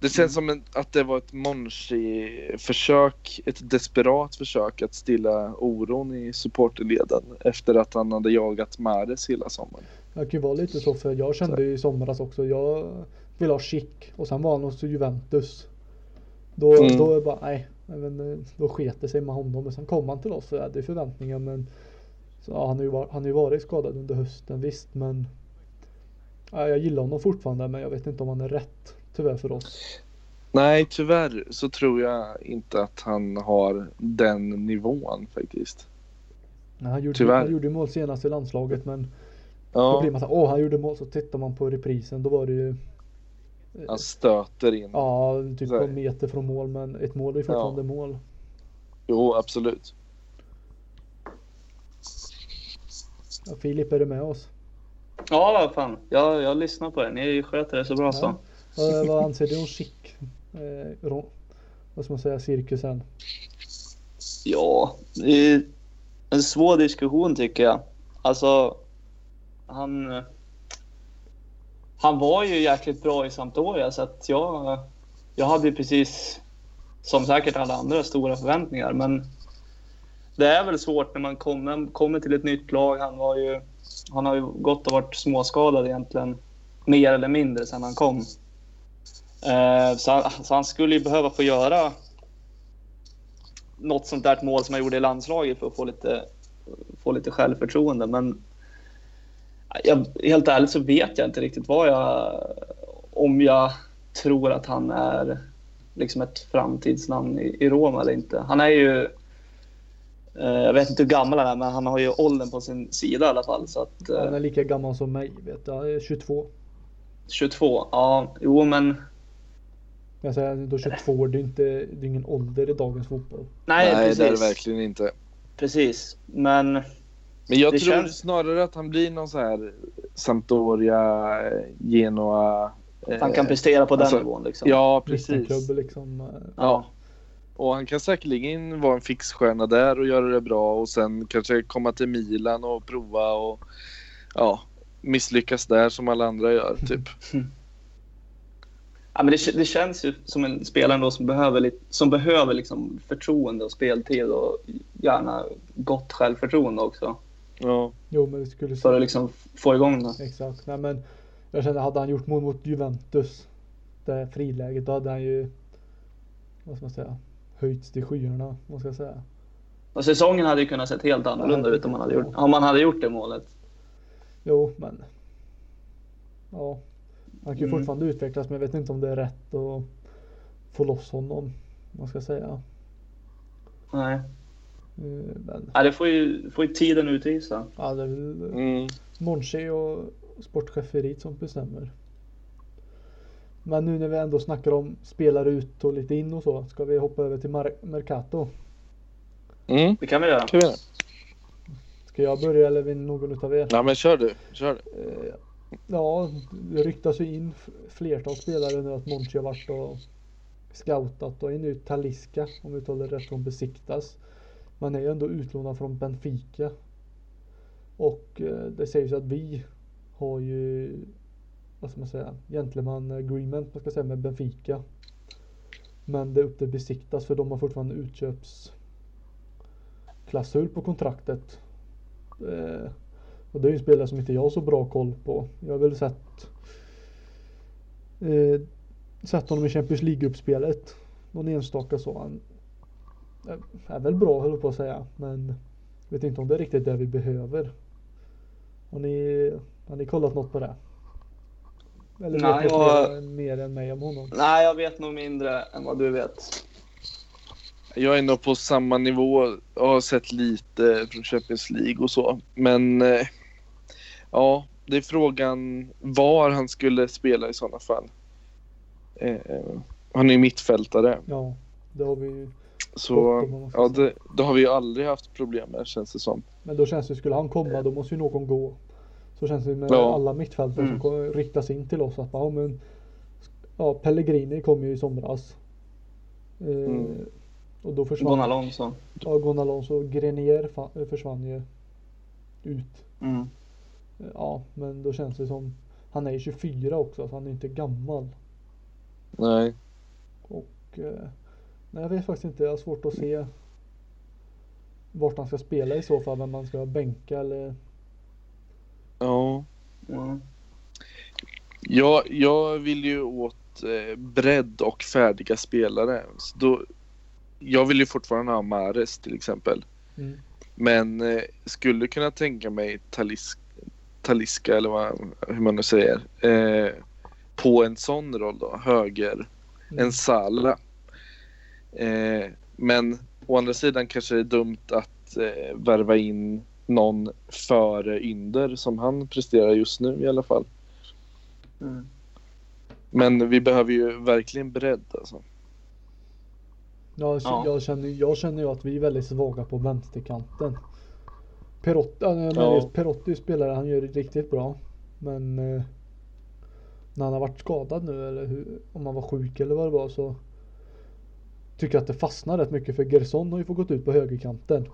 B: Det känns som en, att det var ett Monchi-försök, ett desperat försök att stilla oron i supporterleden efter att han hade jagat Mares hela sommaren.
A: Det kan ju vara lite så för jag kände ju i somras också. Jag vill ha Chic och sen var han hos Juventus. Då,
B: Mm.
A: då bara nej, men, då sket det sig med honom. Men sen kom han till oss så hade förväntningar men så, ja, han, har ju varit, han har ju varit skadad under hösten visst men ja, jag gillar honom fortfarande men jag vet inte om han är rätt tyvärr för oss.
B: Nej, tyvärr så tror jag inte att han har den nivån faktiskt.
A: Nej, han, gjorde,
B: Tyvärr.
A: han gjorde mål senast i landslaget men då
B: Ja,
A: blir man så här, åh han gjorde mål så tittar man på reprisen då var det ju
B: han stöter in.
A: Ja, typ en meter från mål men ett mål är fortfarande mål.
B: Jo, absolut.
A: Ja, Filip är du med oss?
C: Ja, vad fan. Jag, jag lyssnar på er. Ni sköter det så bra så.
A: Vad, vad anser du om Chic? Eh, ro- vad ska man säga, cirkusen?
C: Ja, det är en svår diskussion tycker jag. Alltså, han... Han var ju jäkligt bra i Sampdoria så att jag... Jag hade ju precis, som säkert alla andra, stora förväntningar. Men det är väl svårt när man kommer, kommer till ett nytt lag. Han, var ju, han har ju gått och varit småskadad egentligen, mer eller mindre, sedan han kom. Eh, så, han, så han skulle ju behöva få göra något sånt där mål som jag gjorde i landslaget för att få lite, få lite självförtroende. Men jag, helt ärligt så vet jag inte riktigt vad jag, om jag tror att han är liksom ett framtidsnamn i, i Roma eller inte. Han är ju, eh, jag vet inte hur gammal han är, men han har ju åldern på sin sida i alla fall. Så att,
A: Han
C: eh,
A: är lika gammal som mig, vet jag. Jag är 22.
C: 22, ja, jo men
A: Jag säger då 22 år, det är inte, det är ingen ålder i dagens fotboll.
C: nej,
B: Nej,
C: precis.
B: det är det verkligen inte.
C: Precis, men
B: Men jag tror
C: känns-
B: snarare att han blir någon så här Sampdoria, Genoa.
C: att han
B: eh,
C: kan prestera på den
B: alltså,
C: nivån. Liksom.
B: Ja, precis.
A: Liksom. eh,
C: ja.
B: Och han kan säkerligen vara en fixstjärna där och göra det bra och sen kanske komma till Milan och prova och ja, misslyckas där som alla andra gör typ.
C: Ja, men det, det känns ju som en spelare då som behöver, lite, som behöver liksom förtroende och speltid och gärna gott självförtroende också.
B: Ja,
A: Jo men det skulle
C: För att liksom få igång det.
A: Exakt. Nej men jag kände hade han gjort mål mot Juventus. Det friläget då hade han ju vad ska man säga höjts till skyarna. Vad ska jag säga.
C: Och säsongen hade ju kunnat sett helt annorlunda ut om man hade gjort, om man hade gjort det målet.
A: Jo men. Ja. Han kan ju
C: Mm.
A: fortfarande utvecklas men jag vet inte om det är rätt att få loss honom. Vad ska säga.
C: Nej.
A: Eh, Men
C: Ja, det får ju, får ju tiden utvisa.
A: ja, det är väl
B: mm.
A: Monchi och sportcheferiet som bestämmer. Men nu när vi ändå snackar om spelare ut och lite in och så. Ska vi hoppa över till Mar- Mercato?
B: Mm.
C: Det kan vi göra.
A: Ska jag börja eller vill någon utav er?
B: Ja men kör du, kör du.
A: Ja, det ryktas ju in flertal spelare nu att Monchi har varit och scoutat och är ju Taliska om vi talar rätt från Besiktas. Man är ju ändå utlånad från Benfica. Och eh, det sägs att vi har ju vad ska man säga, gentleman eh, agreement man ska säga med Benfica. Men det är upp till Besiktas för de har fortfarande utköpsklausul på kontraktet. Eh, Eh, och det är ju en spelare som inte jag har så bra koll på. Jag har väl sett eh, sett honom i Champions League-uppspelet. Någon enstaka så. Han är väl bra höll jag på att säga. Men vet inte om det är riktigt det vi behöver. Har ni, har ni kollat något på det? Eller
C: Nej,
A: vet
C: jag-
A: jag... mer än mig om honom?
C: Nej, jag vet nog mindre än vad du vet.
B: Jag är nog på samma nivå. Jag har sett lite från Champions League och så. Men eh, ja, det är frågan var han skulle spela i sådana fall. Eh, han är ju mittfältare.
A: Ja, det har vi ju.
B: Så ja, det, det har vi ju aldrig haft problem med känns det som.
A: Men då känns det, skulle han komma då måste ju någon gå. Så känns det med
B: Ja.
A: alla mittfältare
C: Mm.
A: som riktas in till oss att ja men Ja Pellegrini kom ju i somras. Eh,
B: Mm.
A: Och då försvann
C: Gon Alonso.
A: Ja Gon Alonso och Grenier försvann ju ut.
C: Mm.
A: Ja men då känns det som Han är ju 24 också så han är inte gammal.
B: Nej.
A: Och eh, Nej jag vet faktiskt inte, jag har svårt att se Vart han ska spela i så fall, vem man ska bänka eller
B: Ja.
C: Mm.
B: Jag, jag vill ju åt eh, bredd och färdiga spelare. Så då, jag vill ju fortfarande ha Mares till exempel.
A: mm.
B: Men eh, skulle kunna tänka mig Talis, Taliska eller vad, hur man nu säger. Eh, på en sån roll då, höger.
A: Mm.
B: En Sala. Eh, men å andra sidan kanske det är dumt att eh, värva in någon före Ynder som han presterar just nu i alla fall.
C: Mm.
B: Men vi behöver ju verkligen bredd alltså.
A: Ja,
C: Ja.
A: Jag, känner, jag känner ju att vi är väldigt svaga på vänsterkanten. Perotti, ja, Perotti spelare, han gör det riktigt bra. Men eh, när han har varit skadad nu eller hur, om han var sjuk eller vad det var så tycker jag att det fastnar rätt mycket för Gerson har ju fått gått ut på högerkanten.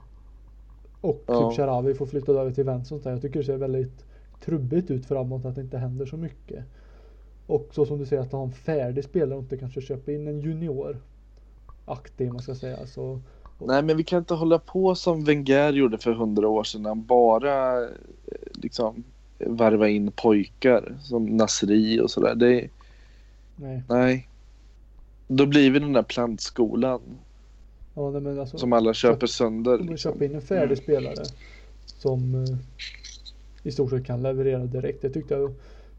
A: Och
B: Ja.
A: typ Sharawi får flytta över till vänster. Jag tycker det ser väldigt trubbigt ut framåt att det inte händer så mycket. Och så som du säger att ha en färdig spelare och inte kanske köpa in en junior aktig man ska säga. Så,
B: Nej men vi kan inte hålla på som Wenger gjorde för hundra år sedan. Bara eh, liksom värva in pojkar som Nasri och sådär. Det,
A: nej.
B: nej. Då blir vi den där plantskolan
A: Ja, nej alltså,
B: som alla köper sönder.
A: om man
B: Liksom.
A: köper in en färdig spelare som eh, i stort sett kan leverera direkt. Det tyckte jag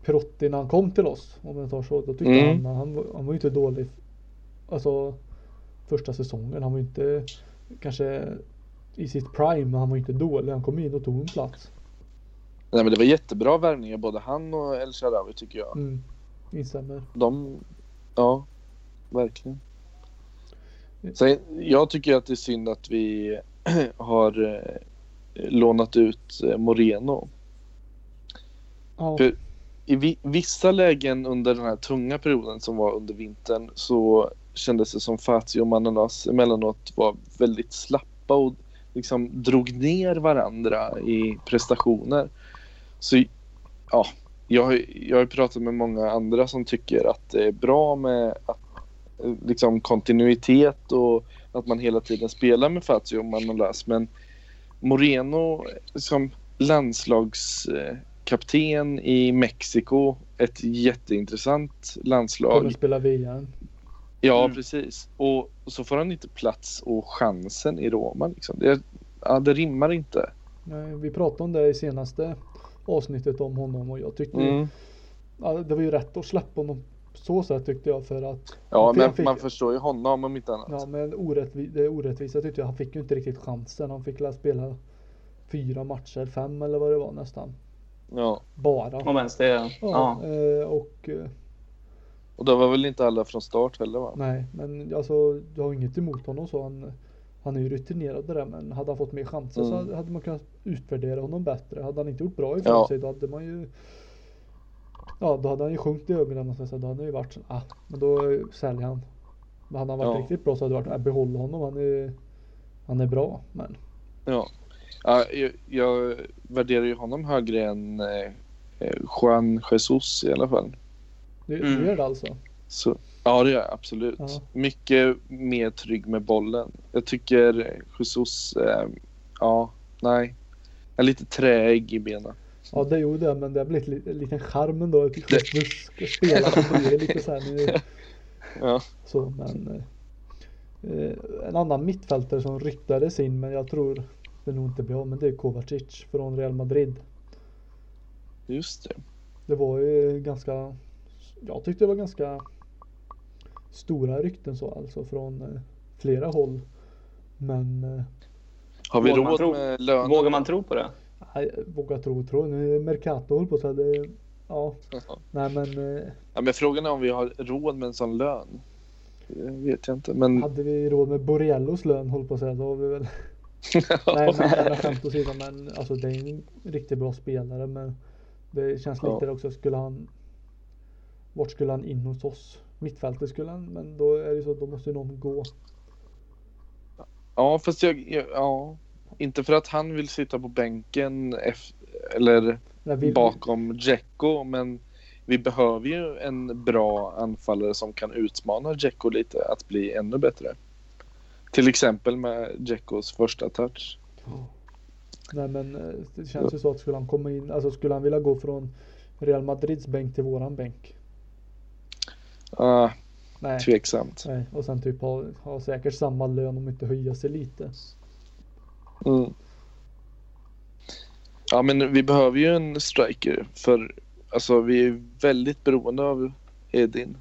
A: Perotti när han kom till oss. Om jag tar så. Då tyckte
B: Mm.
A: han, han, var- han var ju inte dålig. Alltså första säsongen. Han var ju inte kanske i sitt prime. Men han var inte dålig. Han kom in och tog en plats.
B: Nej men det var jättebra värvningar både han och El Shaarawy tycker jag.
A: Mm. Instämmer.
B: De, ja, verkligen. Sen, jag tycker att det är synd att vi har eh, lånat ut eh, Moreno.
A: Ja.
B: För i vi, vissa lägen under den här tunga perioden som var under vintern så kändes det som Fazio och Mananas emellanåt var väldigt slappa och liksom drog ner varandra i prestationer. Så ja, jag, har- jag har pratat med många andra som tycker att det är bra med att, liksom kontinuitet och att man hela tiden spelar med Fazio och Manolas. Men Moreno som landslagskapten i Mexiko, ett jätteintressant landslag.
A: Kommer spela VM.
B: Ja,
C: Mm.
B: precis. Och så får han inte plats och chansen i Roma. Liksom. Det, ja, det rimmar inte.
A: Nej, vi pratade om det i senaste avsnittet om honom och jag tyckte
B: Mm.
A: ja, det var ju rätt att släppa honom så sätt tyckte jag för att
B: Ja, men
A: fick-
B: man förstår ju honom om inte annat.
A: Ja men orättvi det orättvisa tyckte jag. Han fick ju inte riktigt chansen. Han fick lära spela fyra matcher, fem eller vad det var nästan.
B: Ja.
A: Bara.
C: Om ens det. Ja.
A: Ja, eh, och eh,
B: Och då var väl inte alla från start heller va?
A: nej, men alltså jag har inget emot honom så. Han, han är ju rutinerad det där men hade han fått mer chanser så
B: Mm.
A: hade- hade man kunnat utvärdera honom bättre. Hade han inte gjort bra ifrån
B: Ja.
A: sig då hade man ju Ja, då hade han ju sjunkit i ögonen och så då hade han ju varit så ah, men då eh, säljer han. Men hade han varit
B: Ja.
A: riktigt bra så hade det varit, äh, behåll honom. Han är, han är bra. Men
B: Ja. ja jag, jag värderar ju honom högre än eh, eh, Juan Jesus i alla fall.
A: Det,
C: Mm.
A: det gör det alltså.
B: Så, ja, det gör jag absolut.
A: Ja.
B: Mycket mer trygg med bollen. Jag tycker Jesus, eh, ja, nej. Är lite träig i benen.
A: Ja det gjorde det men det har blivit li- en liten charm ändå. att Jesus ska spela så blir det lite så här nu.
B: Ja.
A: Så men. Eh, en annan mittfältare som ryktades in men jag tror det nog inte blir av men det är Kovacic från Real Madrid.
B: Just det.
A: Det var ju ganska. Jag tyckte det var ganska. Stora rykten så alltså från eh, flera håll. Men eh,
B: Har vi råd
C: tro-
B: med lönen?
C: Vågar man tro på det?
A: nej, våga tro tro. Nu är Mercato håller på så här, det, Ja, nej men. Eh,
B: Ja, men frågan är om vi har råd med en sån lön. Det vet jag inte. Men
A: hade vi råd med Borrellos lön håller på att säga så har vi väl. Nej men skämt åsido men alltså det är en riktigt bra spelare men det känns lite
B: Ja.
A: också skulle han Vart skulle han in hos oss? Mittfältet skulle han men då är det så då måste ju någon gå.
B: ja, fast jag, jag, ja. Inte för att han vill sitta på bänken eller bakom Dzeko, men vi behöver ju en bra anfallare som kan utmana Dzeko lite att bli ännu bättre. Till exempel med Dzekos första touch.
A: Nej men eh, det känns ju så att skulle han komma in, alltså skulle han vilja gå från Real Madrids bänk till våran bänk?
B: Ah,
A: Nej.
B: tveksamt.
A: Nej, och sen typ ha, ha säkert samma lön om inte höja sig lite.
B: Mm. Ja, men vi behöver ju en striker för alltså vi är väldigt beroende av Edin.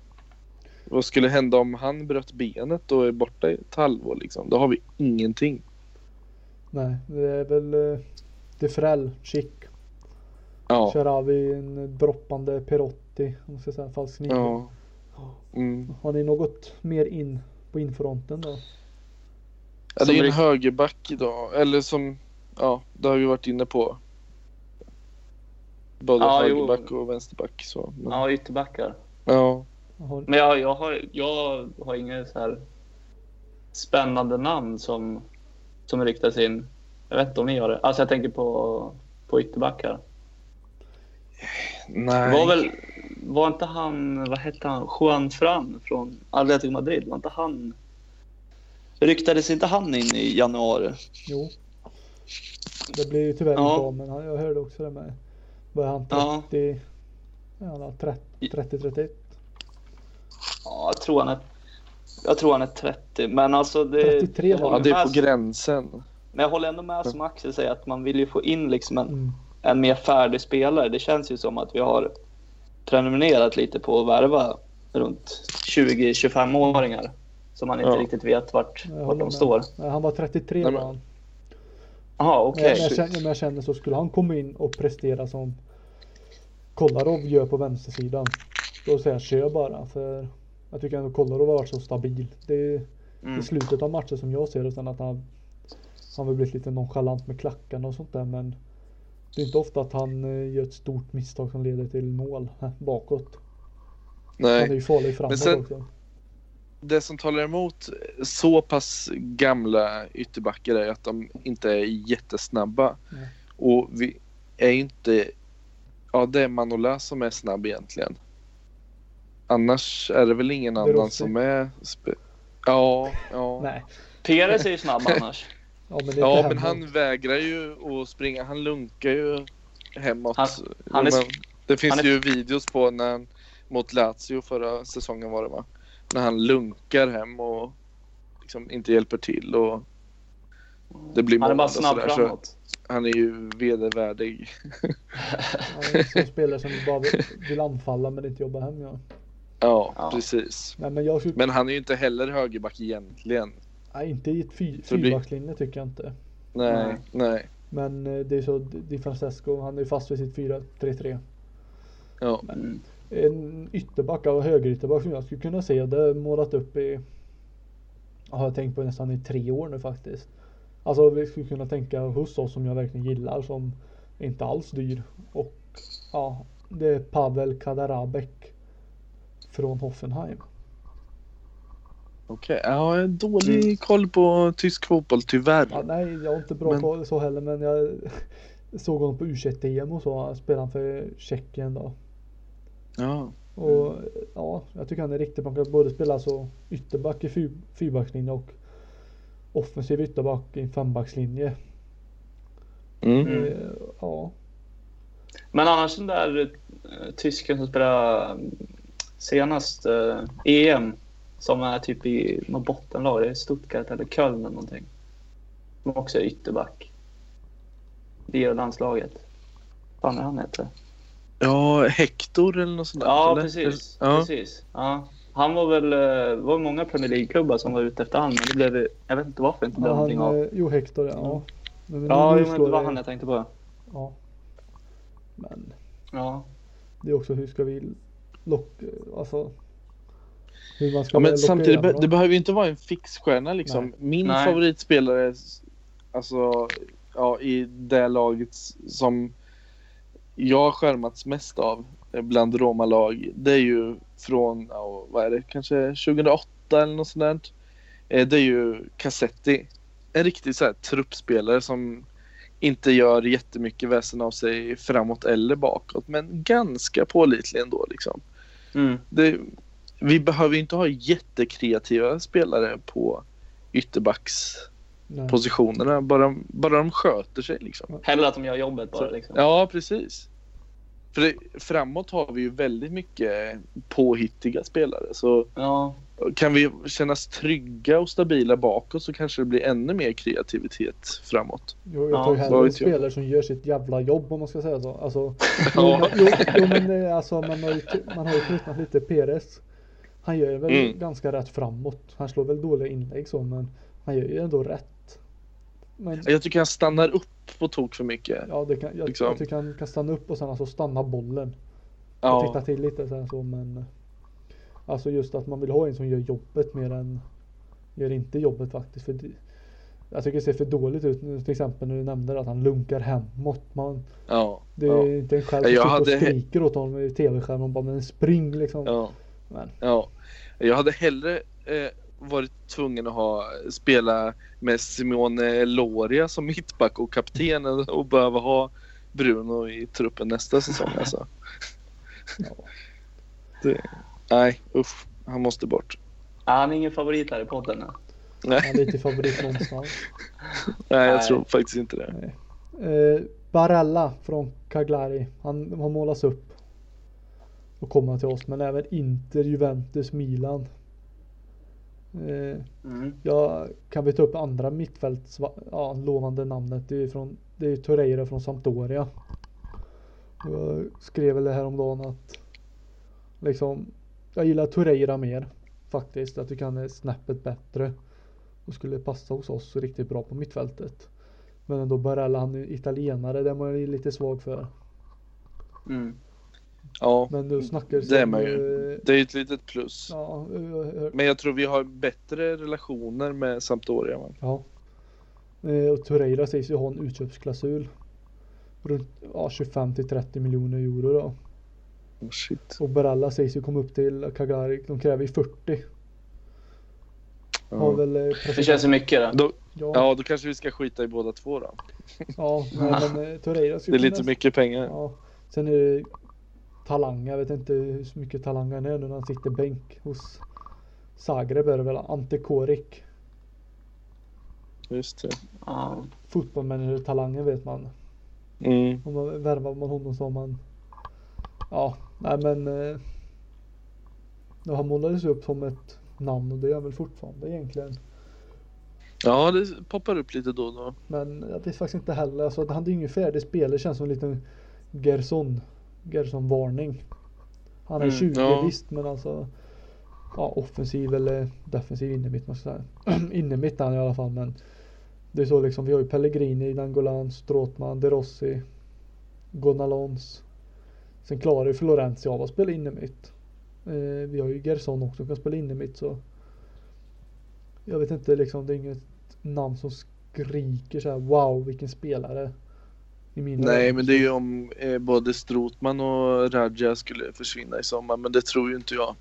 B: Vad skulle hända om han bröt benet och är borta i ett halvår liksom? Då har vi ingenting.
A: Nej, det är väl eh, Defrell, Chic,
B: Ja,
A: Sharawi, en droppande Perotti, om man ska säga falsk nio.
B: ja. Mm.
A: Har ni något mer in på infronten då?
B: Ja, det är en högerback idag. Eller som, ja, det har vi varit inne på. Både
C: Ja, jo.
B: högerback och vänsterback. Så. Men,
C: Ja, ytterbackar.
B: ja.
C: Men jag, jag, har, jag har inget så här spännande namn som, som ryktas in. Jag vet inte om ni har det. Alltså jag tänker på, på ytterbackar.
B: Nej.
C: Var, väl, var inte han, vad hette han, Juan Fran från Atletico Madrid? Var inte han... Ryktades inte han in i januari?
A: jo. Det blir ju tyvärr
C: Ja.
A: inte av men han, jag hörde också det med. Vad är han?
C: Ja.
A: 30? Ja, han har 30, 30, 31.
C: Ja, jag tror han är, jag tror han är 30. Men alltså det...
A: 33
C: jag
A: var
B: Ja,
C: håller
B: det är på gränsen.
C: Men jag håller ändå med som Axel säger att man vill ju få in liksom en,
A: Mm.
C: en mer färdig spelare. Det känns ju som att vi har prenumererat lite på att värva runt 20-25-åringar. Som man inte
B: Ja.
C: riktigt vet vart, vart de
A: med.
C: står.
A: Han var 33
B: Nej,
A: var
B: men-
A: han.
C: Jaha,
A: Men
C: okej.
A: jag, känner, men jag känner så skulle han komma in och prestera som Kolarov gör på vänstersidan. Då säger jag kör bara för jag tycker ändå Kolarov har varit så stabil. Det är
C: Mm.
A: i slutet av matchen som jag ser det sen att han han har blivit lite nonchalant med klackarna och sånt där men det är inte ofta att han eh, gör ett stort misstag som leder till mål eh, bakåt. Han är
B: Nej.
A: ju farlig framåt
B: sen-
A: också.
B: Det som talar emot så pass gamla ytterbackar är att de inte är jättesnabba.
A: Nej.
B: Och vi är inte... Ja, det är Manola som är snabb egentligen. Annars är det väl ingen
A: Det
B: annan som är... Ja, ja.
A: Nej.
C: Perez är ju snabb annars.
A: Ja men, det är
B: Ja, men han vägrar ju att springa. Han lunkar ju hemåt.
C: Han- han är
B: det finns
C: han är-
B: ju videos på när han, mot Lazio förra säsongen var det va? När han lunkar hem och liksom inte hjälper till och det blir
C: Han är bara snabb
B: sådär, så
C: framåt.
B: Han är ju vedervärdig.
A: Han är en sån spelare som bara vill, vill anfalla men inte jobba hem ja.
B: Ja,
C: Ja.
B: precis.
A: Nej men jag
B: Men han är ju inte heller högerback egentligen.
A: Nej, inte i ett fy, fyrbackslinje tycker jag inte.
B: Nej,
C: Nej.
B: nej.
A: Men eh, det är så, Di Francesco, han är fast vid sitt 4-3-3.
B: Ja,
C: Mm.
A: En ytterback av högerytterback som jag skulle kunna se, det har målat upp i har jag tänkt på nästan i tre år nu faktiskt. Alltså vi skulle kunna tänka hos oss som jag verkligen gillar som inte alls dyr. Och ja, det är Pavel Kadarabek från Hoffenheim.
B: Okej, ja, jag har dålig
C: Mm.
B: koll på tysk fotboll tyvärr.
A: Ja, nej, jag har inte bra
B: Men-
A: koll så heller men jag såg honom på U21-EM och så. Spelade han för Tjeckien då.
B: Ja.
A: Och ja, jag tycker han är riktigt bra. Han kan både spela så ytterback i fy, fyrbackslinje och offensiv ytterback i en fembackslinje.
B: Mm.
C: Mm.
A: Eh, Ja,
C: Men annars den där eh, tysken som spelade eh, senast eh, EM som är typ i något bottenlag. Det är Stuttgart eller Köln eller någonting. Som också är ytterback. I landslaget. Vad fan är han heter?
B: ja, Hector eller något sånt där.
C: Ja,
B: eller?
C: precis.
B: Ja.
C: precis. Ja. Han var väl, eh, det var många Premier League-klubbar som var ute efter han, men det blev, jag vet inte varför det inte blev
A: ja han,
C: någonting av.
A: eh, jo Hector ja. ja. Men
C: Ja, men det var
A: det-
C: han jag tänkte på.
A: Ja. Men
C: Ja.
A: det är också hur ska vi locka, alltså. Hur man ska
B: Ja, men samtidigt, be- det behöver ju inte vara en fixstjärna liksom.
A: Nej.
B: Min
C: Nej.
B: favoritspelare, alltså, ja, i det laget som jag har skärmats mest av bland Roma-lag, det är ju från, ja, vad är det, kanske 2008 eller något sånt där. Eh, Det är ju Cassetti. En riktig så här, truppspelare som inte gör jättemycket väsen av sig framåt eller bakåt, men ganska pålitlig ändå liksom
C: Mm.
B: det, vi behöver ju inte ha jättekreativa spelare på ytterbackspositionerna.
A: Nej.
B: Bara, bara de sköter sig liksom.
C: Hellre att de gör jobbet bara.
B: Så,
C: Liksom.
B: ja, precis. För det, framåt har vi ju väldigt mycket påhittiga spelare. Så
C: Ja.
B: kan vi kännas trygga och stabila bakåt så kanske det blir ännu mer kreativitet framåt.
A: Jo, jag
C: Ja,
A: tar ju
B: vad
A: hellre en spelare som gör sitt jävla jobb om man ska säga så. Alltså,
B: Ja.
A: jo, jo, jo men det, alltså, man har ju, man har ju tröttnat lite Peres. Han gör väl
B: Mm.
A: ganska rätt framåt. Han slår väl dåliga inlägg så men han gör ju ändå rätt. Men
B: Jag tycker han stannar upp på tok för mycket.
A: ja, det kan, jag,
B: liksom.
A: jag tycker han kan stanna upp och sen alltså stanna bollen. Och titta
B: Ja,
A: till lite här, så men Alltså just att man vill ha en som gör jobbet mer än Gör inte jobbet faktiskt. För jag tycker det ser för dåligt ut nu till exempel när du nämnde att han lunkar hemåt. Man,
B: ja,
A: det är
B: ja,
A: inte en själv som sitter
B: hade
A: och skriker åt honom i tv-skärmen bara men spring liksom.
B: ja.
A: Men,
B: Ja, jag hade hellre eh, varit tvungen att ha spela med Simone Loria som mittback och kapten att behöva ha Bruno i truppen nästa säsong alltså.
A: ja.
B: Det, nej, usch. Han måste bort.
C: Ja, Han är ingen favorit här i podden. nu.
A: Han är lite favorit någonstans.
B: Nej, jag
C: Nej.
B: tror faktiskt inte det.
A: Eh, Barella från Cagliari. Han har målats upp. Och komma till oss. Men även Inter, Juventus, Milan. Eh,
C: Mm.
A: Ja, kan vi ta upp andra mittfälts ja, lovande namnet? Det är, från, det är Torreira från Sampdoria. Jag skrev väl det här om dagen att liksom jag gillar Torreira mer faktiskt. Jag tycker han är snäppet bättre och skulle passa hos oss riktigt bra på mittfältet. Men ändå Barella, han är italienare, det är man ju lite svag för.
C: Mm.
B: Ja,
A: Men du snackar
B: det är man ju.
A: eh,
B: Det är ett litet plus.
A: Ja,
B: Men jag tror vi har bättre relationer med Sampdoria. Va?
A: Ja. Eh, Och Torreira sägs ju ha en utköpsklausul. Runt ja, 25 till 30 miljoner euro då.
B: Oh, shit.
A: Och Baralla sägs ju komma upp till Kagari. De kräver ju 40. Har
B: Ja.
A: väl eh,
C: Det känns ju mycket det.
B: Då,
A: Ja,
B: ja, då kanske vi ska skita i båda två då.
A: ja men eh, Torreira
B: Det är lite
A: kunna-
B: mycket pengar.
A: Ja. Sen är det Talang. Jag vet inte hur mycket Talang han är nu när han sitter bänk hos Zagreb är det väl. Ante Korik.
B: Just det.
C: Ja.
A: Fotbollmanager Talangen vet man.
B: Mm.
A: Om man värvar man honom så har man Ja, nej men eh, Han målades upp som ett namn och det är han väl fortfarande egentligen.
B: Ja, det poppar upp lite då och då.
A: Men jag vet faktiskt inte heller. Alltså, han är ju ingen färdig spelare. Känns som en liten Gerson. Gerson varning. Han är
C: Mm,
A: 20
B: ja.
A: visst men alltså Ja offensiv eller defensiv innermitt måste jag säga. innermitt är han i alla fall men Det är så liksom. Vi har ju Pellegrini, Nangolan, Stråtman, De Rossi. Gonalons. Sen klarar ju Florenzi av att spela innermitt. Eh, vi har ju Gerson också som kan spela innermitt så Jag vet inte liksom. Det är inget namn som skriker så här wow vilken spelare. I mina
B: Nej,
A: ögon.
B: men det är ju om eh, både Strotman och Raja skulle försvinna i sommar, men det tror ju inte jag.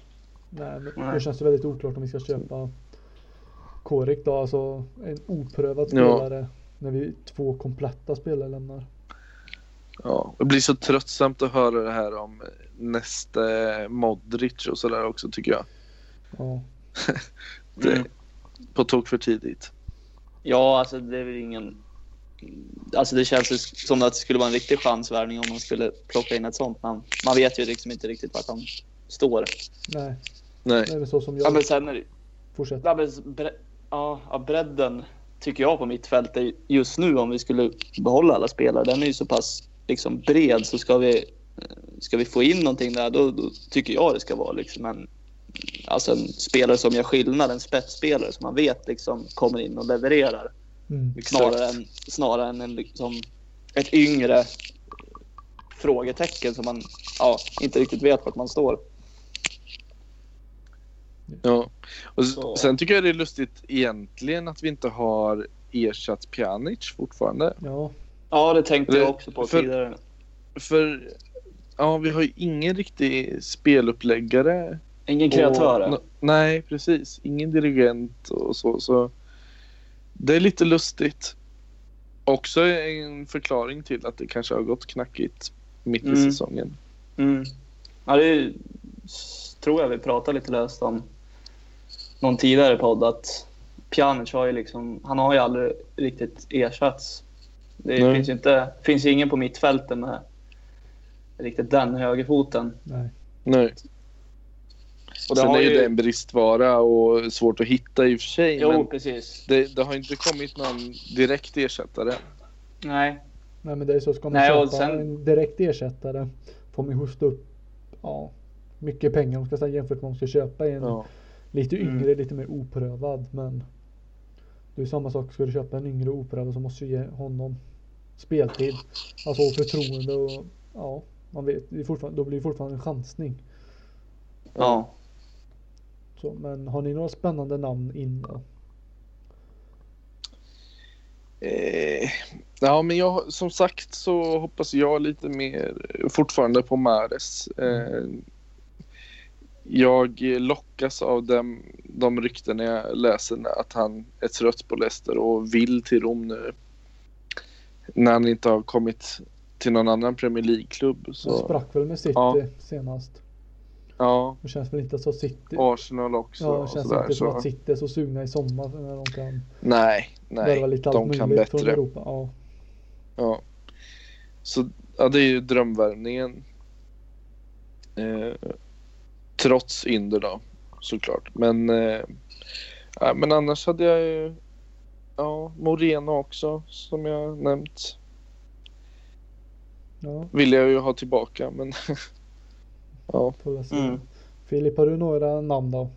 A: Nej, men
C: Nej.
A: det känns ju väldigt oklart om vi ska köpa Korik då, alltså en oprövad
B: Ja.
A: spelare. När vi två kompletta spelare lämnar.
B: Ja, det blir så tröttsamt att höra det här om nästa Modric och sådär också tycker jag.
A: Ja.
B: Det,
C: Mm.
B: På tok för tidigt.
C: Ja, alltså det är väl ingen... Alltså det känns som att det skulle vara en riktig chansvärvning om man skulle plocka in ett sånt namn. Man vet ju liksom inte riktigt vart han står.
A: Nej,
B: Nej.
A: det är så som
C: Ja,
A: jag
C: men sen är det,
A: fortsätter.
C: ja, men bre, ja, ja, bredden tycker jag på mitt fält är just nu om vi skulle behålla alla spelare. Den är ju så pass liksom bred så ska vi, ska vi få in någonting där då, då tycker jag det ska vara liksom en, alltså en spelare som gör skillnad. En spetsspelare som man vet liksom kommer in och levererar.
A: Mm.
C: Snarare än, snarare än en, liksom, ett yngre frågetecken som man ja, inte riktigt vet vart man står.
B: Ja. Och
C: Så-
B: sen tycker jag det är lustigt egentligen att vi inte har ersatt Pjanic fortfarande.
A: Ja,
C: Ja, det tänkte jag också på
B: för-
C: tidigare.
B: För ja, vi har ju ingen riktig speluppläggare.
C: Ingen
B: och-
C: kreatör.
B: n- nej, precis. Ingen dirigent och så. så. Det är lite lustigt. Också en förklaring till att det kanske har gått knackigt mitt i
C: Mm.
B: säsongen.
C: Mm. Ja, det är, tror jag vi pratade lite löst om någon tidigare podd att Pjanic har ju liksom, han har ju aldrig riktigt ersatts. Det
B: Nej.
C: finns ju inte, finns ingen på mittfältet med riktigt den högerfoten.
A: nej.
B: Nej.
C: Och det
B: Sen
C: har
B: är ju det en bristvara och svårt att hitta i och för sig.
C: Jo,
B: men
C: precis.
B: det, det har inte kommit någon direkt ersättare.
C: Nej.
A: Nej men det är så, ska man
C: Nej, och
A: köpa
C: sen-
A: en direkt ersättare får man hosta upp ja, mycket pengar om man ska säga jämfört med om man ska köpa en
B: Ja.
A: lite
C: Mm.
A: yngre, lite mer oprövad. Men det är samma sak, ska du köpa en yngre oprövad så måste du ge honom speltid. Alltså och förtroende och ja, man vet, det är fortfarande, då blir det fortfarande en chansning.
C: Ja.
A: Så, men har ni några spännande namn in då?
B: Eh, ja, men jag, som sagt så hoppas jag lite mer fortfarande på Mares. Eh, jag lockas av dem, de rykten jag läser att han är trött på Leicester och vill till Rom nu. När han inte har kommit till någon annan Premier League-klubb.
A: Han sprack väl med City
B: Ja.
A: senast.
B: Ja,
A: Det känns väl inte så City.
B: Arsenal också.
A: Ja, det känns
B: sådär,
A: inte som
B: så.
A: att City är så sugna i sommar när de kan
B: Nej, nej.
A: lite allt
B: De kan
A: möjligt från
B: bättre.
A: Europa. Ja.
B: Ja. Så ja, det är ju drömvärvningen. Eh, trots Inder då, såklart. Men, eh, ja, men annars hade jag ju ja, Moreno också, som jag nämnt.
A: ja,
B: Vill jag ju ha tillbaka, men ja.
A: får jag se.
C: Mm.
A: Filip, har du några namn då?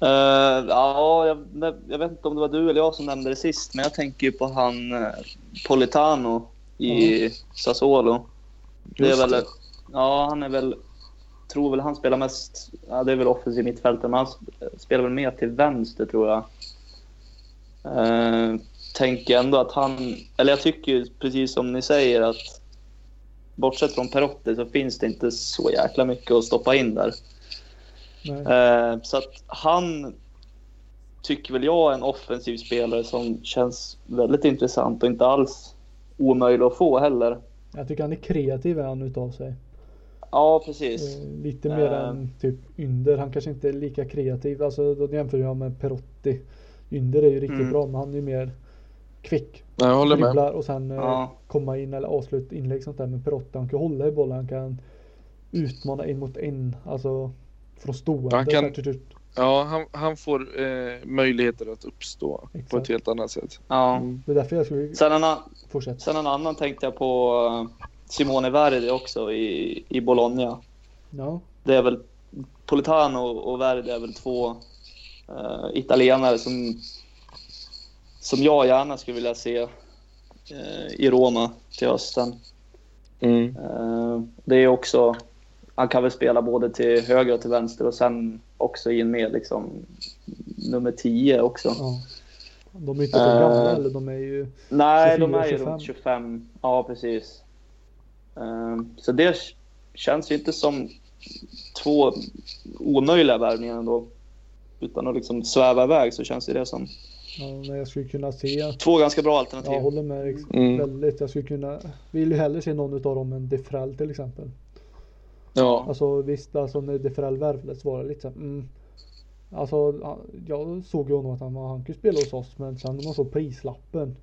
C: Eh, ja, jag, jag vet inte om det var du eller jag som nämnde det sist, men jag tänker ju på han uh, Politano i Sassuolo. Det är väl,
B: det.
C: ja, han är väl, tror väl han spelar mest, ja det är väl offensiv mittfältare, men han sp- spelar väl mer till vänster tror jag. Uh, tänker ändå att han, eller jag tycker ju precis som ni säger att bortsett från Perotti så finns det inte så jäkla mycket att stoppa in där. Eh, så att han tycker väl jag är en offensiv spelare som känns väldigt intressant och inte alls omöjlig att få heller.
A: Jag tycker han är kreativ är han utav sig.
C: Ja, precis.
A: Eh, Lite mer
C: Eh.
A: än typ Ynder. Han kanske inte är lika kreativ. Alltså då jämför jag med Perotti. Ynder är ju riktigt
C: Mm.
A: bra men han är ju mer kvick.
B: Jag håller med.
A: Dribblar och sen eh,
C: Ja.
A: komma in eller avsluta inlägg sånt där. Men Perotti han kan hålla i bollen. Han kan utmana en mot en. Alltså från stående.
B: Han kan-. Ja, han, han får eh, möjligheter att uppstå på
A: Exakt.
B: ett helt annat sätt.
C: Ja.
B: Mm.
A: Det är därför jag skulle
C: Sen, en,
A: fortsätta.
C: sen en annan tänkte jag på eh, Simone Verdi också i, i Bologna.
A: Ja.
C: Det är väl Politano och Verdi är väl två eh, italienare som, som jag gärna skulle vilja se eh, i Roma till hösten.
B: Mm.
C: Eh, Det är också, han kan väl spela både till höger och till vänster och sen också in med liksom nummer 10 också.
A: ja. De är inte så
C: Eh.
A: gamla eller de är ju
C: Nej,
A: 24,
C: de är ju
A: 25.
C: runt 25. Ja, precis. Eh, Så det känns ju inte som två omöjliga värvningar ändå. utan att liksom sväva iväg så känns det, som
A: men jag skulle kunna se.
C: två ganska bra alternativ.
A: Jag håller med
B: Mm.
A: väldigt. Jag skulle kunna. Vill ju hellre se någon utav dem än Defrell till exempel.
B: Ja,
A: Alltså visst, alltså när Defrell värvades var det lite mm, Alltså ja, jag såg ju honom att han, var- han kunde spela hos oss men sen när man såg prislappen.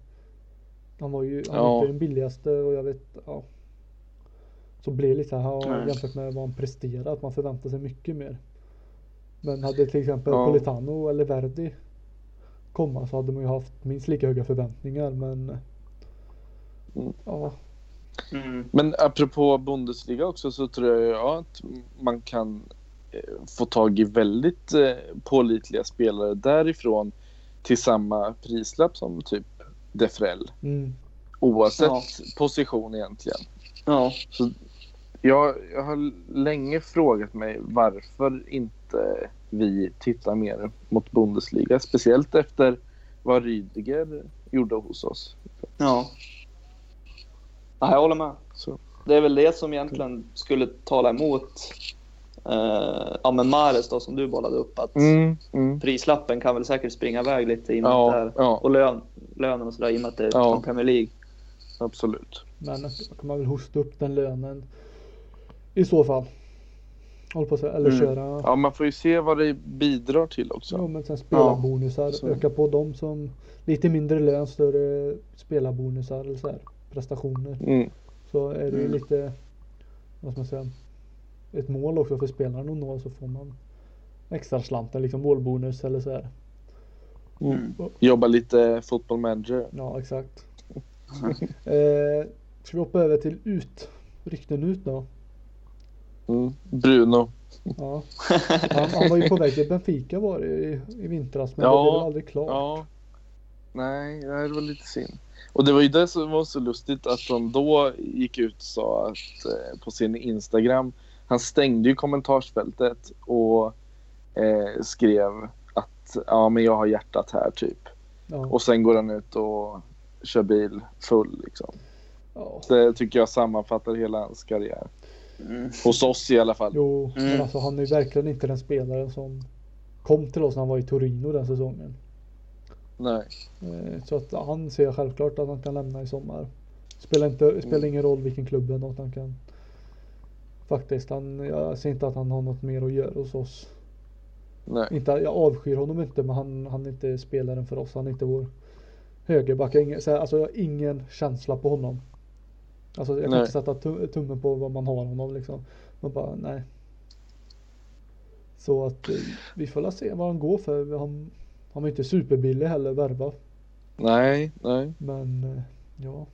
A: Han var ju han var
B: Ja.
A: inte den billigaste och jag vet ja. Så blev det lite här jämfört med vad han presterade att man förväntar sig mycket mer. Men hade till exempel
B: Ja.
A: Politano eller Verdi komma så hade man ju haft minst lika höga förväntningar men
B: Mm.
A: Ja,
C: Mm.
B: men apropå Bundesliga också så tror jag ja, att man kan eh, få tag i väldigt eh, pålitliga spelare därifrån till samma prislapp som typ Defrell.
A: mm,
B: Oavsett
C: Ja.
B: position egentligen.
C: Ja.
B: Jag, jag har länge frågat mig varför inte vi tittar mer mot Bundesliga. Speciellt efter vad Rydiger gjorde hos oss.
C: ja. Ja, jag håller med.
B: Så.
C: Det är väl det som egentligen skulle tala emot eh, ja, men Mares då, som du bollade upp. Att
B: Mm, mm.
C: Prislappen kan väl säkert springa iväg lite i och med att det
B: Ja,
C: är,
B: ja,
C: och lön, lönen och sådär i och med att det är
B: Ja.
C: Premier League.
B: absolut.
A: men då kan man väl hosta upp den lönen i så fall. Håll på att säga, eller
C: Mm.
A: köra
B: Ja, man får ju se vad det bidrar till också.
A: Ja men sen spelarbonusar,
B: så.
A: öka på dem som lite mindre lön, större spelarbonusar eller så här, prestationer.
B: Mm.
A: Så är det ju
C: Mm.
A: lite, vad ska man säga, ett mål också för spelaren att nå så får man extra slanten, liksom målbonus eller så här.
C: Mm.
B: Jobba lite fotboll manager.
A: Ja exakt. eh, ska vi hoppa över till ut, rykten ut då?
B: Mm. Bruno.
A: Ja. Han, han var ju på väg till Benfica var det i, i vintras men
B: Ja,
A: det blev väl aldrig klart.
B: Ja. Nej, det var lite synd. Och det var ju det som var så lustigt att de då gick ut och sa att eh, på sin Instagram, han stängde ju kommentarsfältet och eh, skrev att ja men jag har hjärtat här typ.
A: Ja.
B: Och sen går han ut och kör bil full liksom.
A: ja.
B: Det tycker jag sammanfattar hela hans karriär.
C: Mm.
B: Hos oss i alla fall.
A: Jo,
C: Mm.
A: men alltså han är verkligen inte den spelaren som kom till oss när han var i Torino den säsongen.
B: Nej.
A: Eh, Så att han ser självklart att han kan lämna i sommar. Spelar, inte, spelar ingen roll vilken klubb eller något han kan. Faktiskt, han, jag ser inte att han har något mer att göra hos oss.
B: Nej.
A: Inte, jag avskyr honom inte men han, han är inte spelaren för oss. Han är inte vår högerback. Jag har ingen, så här, alltså, jag har ingen känsla på honom. Alltså jag kan
B: Nej.
A: inte sätta tum- tummen på vad man har honom liksom. Man bara nej. Så att eh, vi får se vad han går för. Han, han var inte superbillig heller värva.
B: Nej, nej.
A: Men eh, ja.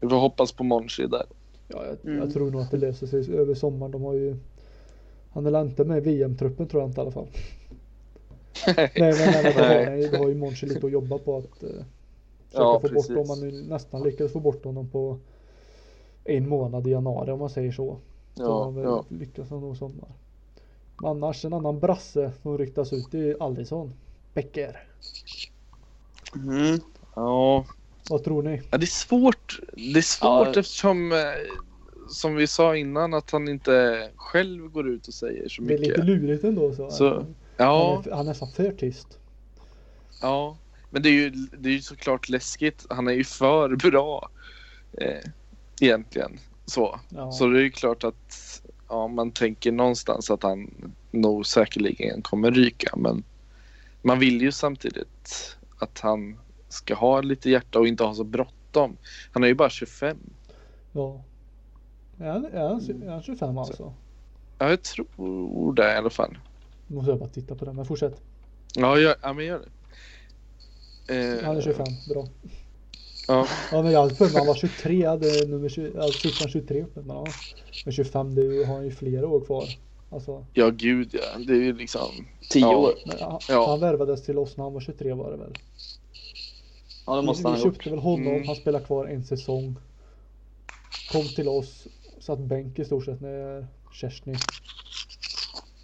B: Vi får hoppas på Monchi där.
A: Ja, jag,
C: Mm.
A: jag tror nog att det löser sig över sommaren. De har ju Han är inte med i VM-truppen tror jag inte i alla fall. nej, nej, nej, nej,
B: Nej.
A: nej, det har ju Monchi lite att jobba på att eh,
B: Ja,
A: få
B: precis.
A: bort om man nästan lyckades få bort honom på en månad i januari om man säger så. Så
B: Ja,
A: han väl
B: ja.
A: lyckats nog i sommar. Men annars en annan brasse som ryktas ut det är Alisson. Becker.
C: Mm.
B: ja.
A: Vad tror ni?
B: Ja, det är svårt. Det är svårt
C: Ja.
B: eftersom, eh, som vi sa innan, att han inte själv går ut och säger så
A: Det är lite
B: mycket.
A: lurigt ändå. Så.
B: Så,
A: Han,
B: Ja,
A: är, han är nästan för tyst.
B: ja. Men det är ju, det är ju såklart läskigt. Han är ju för bra. Eh, egentligen. Så.
A: Ja.
B: Så det är ju klart att ja, man tänker någonstans att han nog säkerligen kommer ryka. Men man vill ju samtidigt att han ska ha lite hjärta och inte ha så bråttom. Han är ju bara 25.
A: Ja. Är han, är han, är han 25 alltså?
B: Ja, jag tror det i alla fall.
A: Måste jag bara titta på det. Men fortsätt.
B: Ja, jag, ja men gör det. Eh,
A: Han är 25. Bra.
B: Ja,
A: Ja men jag hade för han var 23. Jag hade nummer 20, alltså siffran 23 uppe. Men ja. Men 25 det har han ju flera år kvar. Alltså.
B: ja gud ja. Det är ju liksom...
C: Tio
B: Ja.
C: år.
A: Men, ja,
B: Ja.
A: Han värvades till oss när han var 23 var det väl.
C: Ja, det måste
A: vi,
C: han
A: vi
C: ha gjort.
A: köpte väl honom.
B: Mm.
A: Han spelade kvar en säsong. Kom till oss. Satt bänk i stort sett när Kerstin.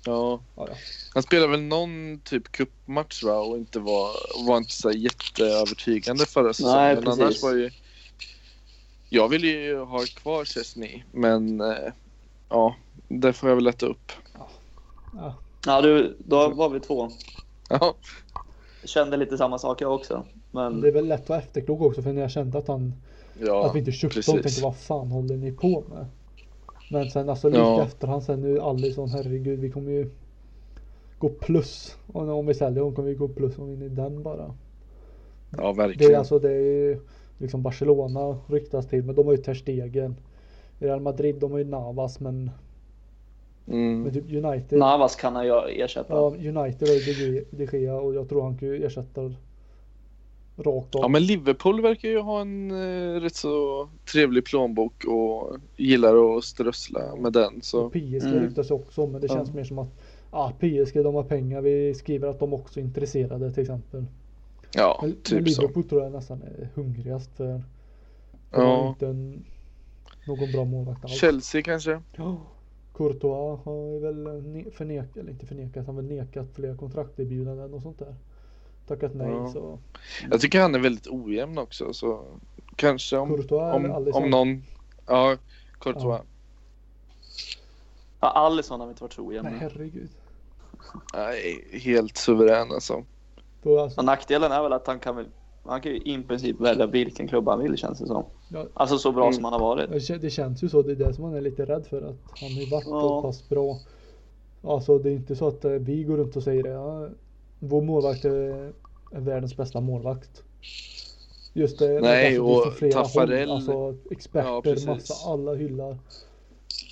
B: Ja.
A: Ja, ja.
B: Han spelade väl någon typ cupmatch va? Och inte var, var inte så jätteövertygande förra säsongen.
C: Nej,
B: men
C: precis.
B: annars var ju... Jag vill ju ha kvar Chesney, men eh, ja, det får jag väl lätta upp.
A: Ja.
C: Ja, du, då var vi två.
B: Ja,
C: Kände lite samma sak jag också. Men
A: Det är väl lätt att vara efterklok också för när jag kände att han
B: ja
A: att vi inte köpte dem tänkte vad fan håller ni på med? Men sen alltså lite
B: Ja.
A: efterhand sen nu Alisson herregud vi kommer ju gå plus. Och om vi säljer dem kommer vi gå plus om vi vinner den bara.
B: Ja,
A: Det är
B: verkligen.
A: alltså det är ju liksom Barcelona ryktas till men de har ju Ter Stegen. Real Madrid de har ju Navas men,
B: Mm.
A: men typ United.
C: Navas kan han ju ersätta.
A: Ja, United har ju De Gea- och jag tror han kan ju ersätta rakt av.
B: Ja, men Liverpool verkar ju ha en eh, rätt så trevlig plånbok och gillar att strössla med den. Så
A: Och PSG
C: Mm.
A: ryktas också men det känns mer som att ah, PSG de har pengar. Vi skriver att de också är intresserade till exempel.
B: ja,
A: Men, men
B: typ så.
A: Liverpool tror jag nästan är hungrigast för de
B: Ja.
A: har inte en, någon bra målvakt alls.
B: Chelsea kanske?
A: Ja. Courtois har ju väl ne- förnekat, eller inte förnekat, han har väl nekat flera kontrakterbjudanden och sånt där. Tackat nej
B: Ja.
A: så.
B: Jag tycker han är väldigt ojämn också. Så kanske om,
A: Courtois
B: om, om någon... Ja, Courtois.
A: Ja.
C: Ja, Alisson har vi inte varit så ojämn
A: Nej herregud.
B: Nej, helt suverän alltså.
A: Då alltså,
C: nackdelen är väl att han kan väl han kan ju i princip välja vilken klubb han vill känns det som.
A: Ja.
C: Alltså så bra
B: Mm.
C: som han har varit.
A: det kän- det känns ju så, det är det som man är lite rädd för att han har varit
C: Ja.
A: så pass bra. Alltså det är inte så att eh, vi går runt och säger det. Ja, vår målvakt är, är världens bästa målvakt. Just det,
B: Nej,
A: alltså,
B: och Taffarel-.
A: Alltså
B: Ja,
A: experter,
B: precis.
A: massa, alla hyllar.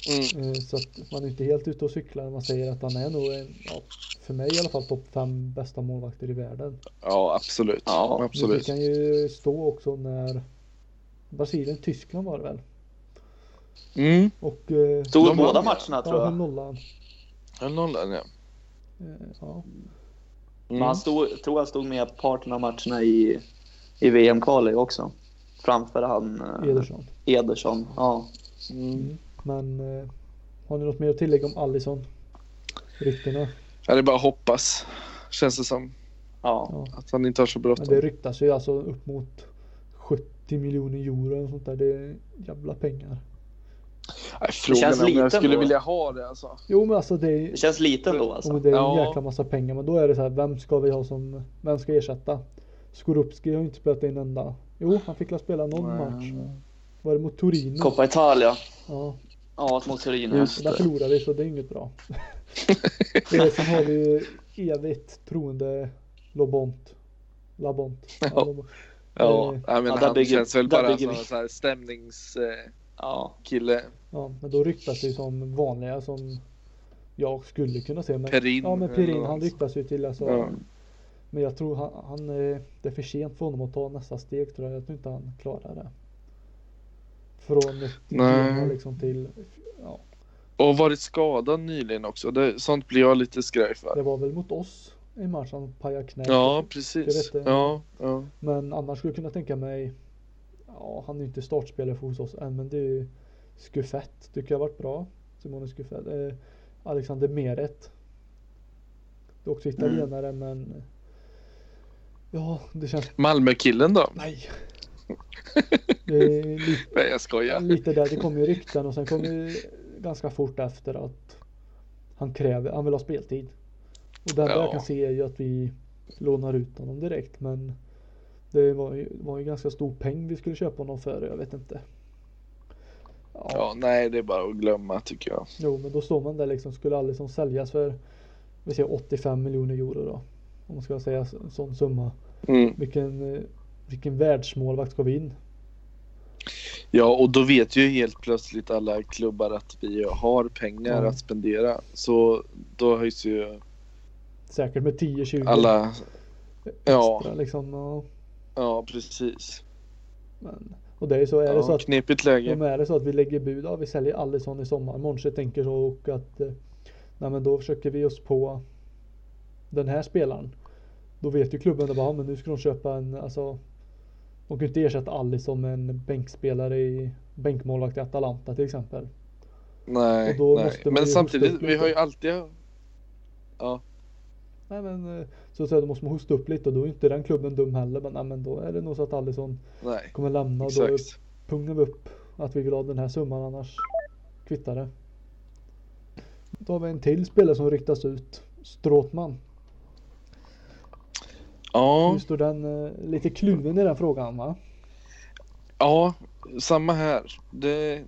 B: Mm.
A: Eh, Så att man är inte helt ute och cyklar när man säger att han är nog en, ja, för mig i alla fall topp fem bästa målvakter i världen.
B: Ja, absolut.
C: Ja,
A: Det
B: absolut.
A: kan ju stå också när Brasilien, Tyskland var det väl?
B: Mm.
A: Och eh,
C: Stod
B: De
C: båda matcherna tror
A: ja,
C: jag.
A: nollan.
B: En nollan, ja.
A: Eh, Ja.
C: Men
B: Mm.
C: han stod, tror han stod med parten av matcherna i, i VM-kvalet också. Framför han eh,
A: Ederson.
C: Ederson. Ja.
B: Mm.
A: Men eh, har ni något mer att tillägga om Allison? Ryktena?
B: Ja, det är bara att hoppas. Känns det som.
C: ja.
A: Ja.
B: Att han inte har så
A: Men det
B: bråttom.
A: ryktas ju alltså upp mot 70 miljoner euro och sånt där. Det är jävla pengar.
B: Nej, frågan
C: känns
B: är om jag
C: lite
B: skulle
C: ändå.
B: vilja ha det alltså.
A: Jo men alltså det är,
C: Det känns lite ändå
A: om
C: alltså.
A: det är en
B: Ja.
A: jäkla massa pengar. Men då är det så här, vem ska vi ha som, vem ska ersätta? Skorupski har inte spelat en enda. Jo, han fick väl spela någon
B: Nej.
A: match. Var det mot Torino?
C: Coppa Italia.
A: Ja,
C: Ja, mot Torino.
B: Just
A: och där förlorade vi så det är inget bra. det, sen har vi ju evigt troende Lobont. Labont.
B: Ja.
A: Lobont.
B: Ja,
A: Eh,
B: men
C: ja,
B: han
C: bygger-
B: känns väl bara som en sån här stämningskille.
C: Ja.
A: Ja, men då ryktas det ju som vanliga som jag skulle kunna se. Men,
B: Perin
A: Ja, men Perin han ryktas ju till alltså.
B: Ja.
A: Men jag tror han, han eh, det är för sent för honom att ta nästa steg tror jag. Jag tror inte han klarar det. Från ett
B: Nej.
A: Genoa liksom till, ja,
B: Och varit skadad nyligen också. Det, sånt blir jag lite skraj för.
A: det var väl mot oss i match han pajade knät.
B: Ja, precis. Ja, ja.
A: Men annars skulle jag kunna tänka mig, ja han är inte startspelare för hos oss än men det är ju Skuffett tycker jag har varit bra. Simone Skuffett. Eh, Alexander Meret. Är också italienare men Ja, det känns,
B: Malmökillen då?
A: nej. Lite,
B: Nej, jag skojar.
A: lite där, det kom ju rykten och sen kom ju ganska fort efter att han kräver, han vill ha speltid. Och det enda
B: Ja.
A: jag kan se är ju att vi lånar ut honom direkt men det var ju, var ju ganska stor peng vi skulle köpa honom för, jag vet inte. Ja,
B: Ja, nej, det är bara att glömma tycker jag.
A: Jo men då står man där liksom, skulle Alisson säljas för vi säger 85 miljoner euro då. Om man ska säga en sån summa.
B: Mm.
A: Vilken, eh, vilken världsmålvakt ska vi in?
B: Ja, och då vet ju helt plötsligt alla klubbar att vi har pengar
A: Ja.
B: att spendera. Så då höjs ju
A: Säkert med 10-20
B: alla... Ja,
A: extra liksom. Ja,
B: ja precis.
A: men, och det är så, är det så
B: Ja,
A: att
B: knepigt läge.
A: om är det så att vi lägger bud, ja vi säljer Alisson i sommar. Monche tänker så och att eh, nej men då försöker vi oss på den här spelaren. Då vet ju klubben att bara, ja, men nu ska de köpa en, alltså de kan inte ersätta Alisson med en bänkspelare i bänkmålvakt i Atalanta till exempel.
B: Nej,
A: då
B: nej.
A: måste man
B: Men samtidigt, vi har ju alltid... Ja,
A: Nej men eh, så att säga, då måste man hosta upp lite och då är inte den klubben dum heller. Men, nej, men då är det nog så att Alisson
B: nej.
A: kommer lämna och då
B: Exakt.
A: pungar vi upp att vi vill ha den här summan annars kvittar det. Då har vi en till spelare som ryktas ut Stråtman.
B: Ja,
A: Hur står den? eh, Lite kluven i den frågan va?
B: ja, samma här. Det,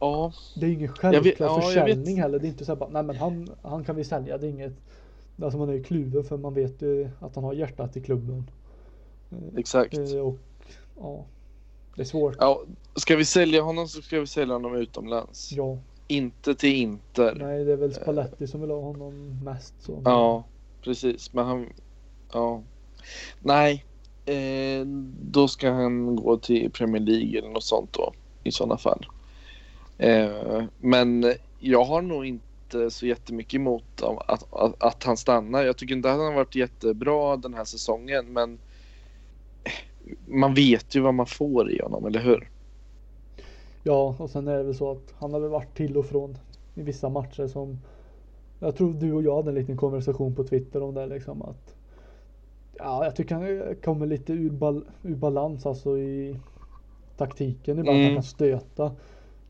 B: ja,
A: Det är ingen
B: vet-
A: självklar
B: ja, jag
A: försäljning
B: vet.
A: heller. Det är inte så här bara, nej men han, han kan vi sälja. Det är inget. Alltså man är ju kluven för man vet ju att han har hjärtat i klubben. Eh,
B: exakt.
A: eh, Och ja, det är svårt.
B: Ja, ska vi sälja honom så ska vi sälja honom utomlands.
A: Ja,
B: Inte till Inter.
A: nej det är väl Spalletti som vill ha honom mest så.
B: Ja, precis. Men han... Ja. Nej. Eh, då ska han gå till Premier League eller något sånt då. I sådana fall. Eh, men jag har nog inte så jättemycket emot att, att, att, han stannar. Jag tycker inte att han har varit jättebra den här säsongen. Men man vet ju vad man får i honom, eller hur?
A: Ja, och sen är det väl så att han har väl varit till och från i vissa matcher som jag tror du och jag hade en liten konversation på Twitter om det liksom att Ja, jag tycker han kommer lite ur, bal ur balans alltså i taktiken ibland.
B: Mm.
A: Han kan stöta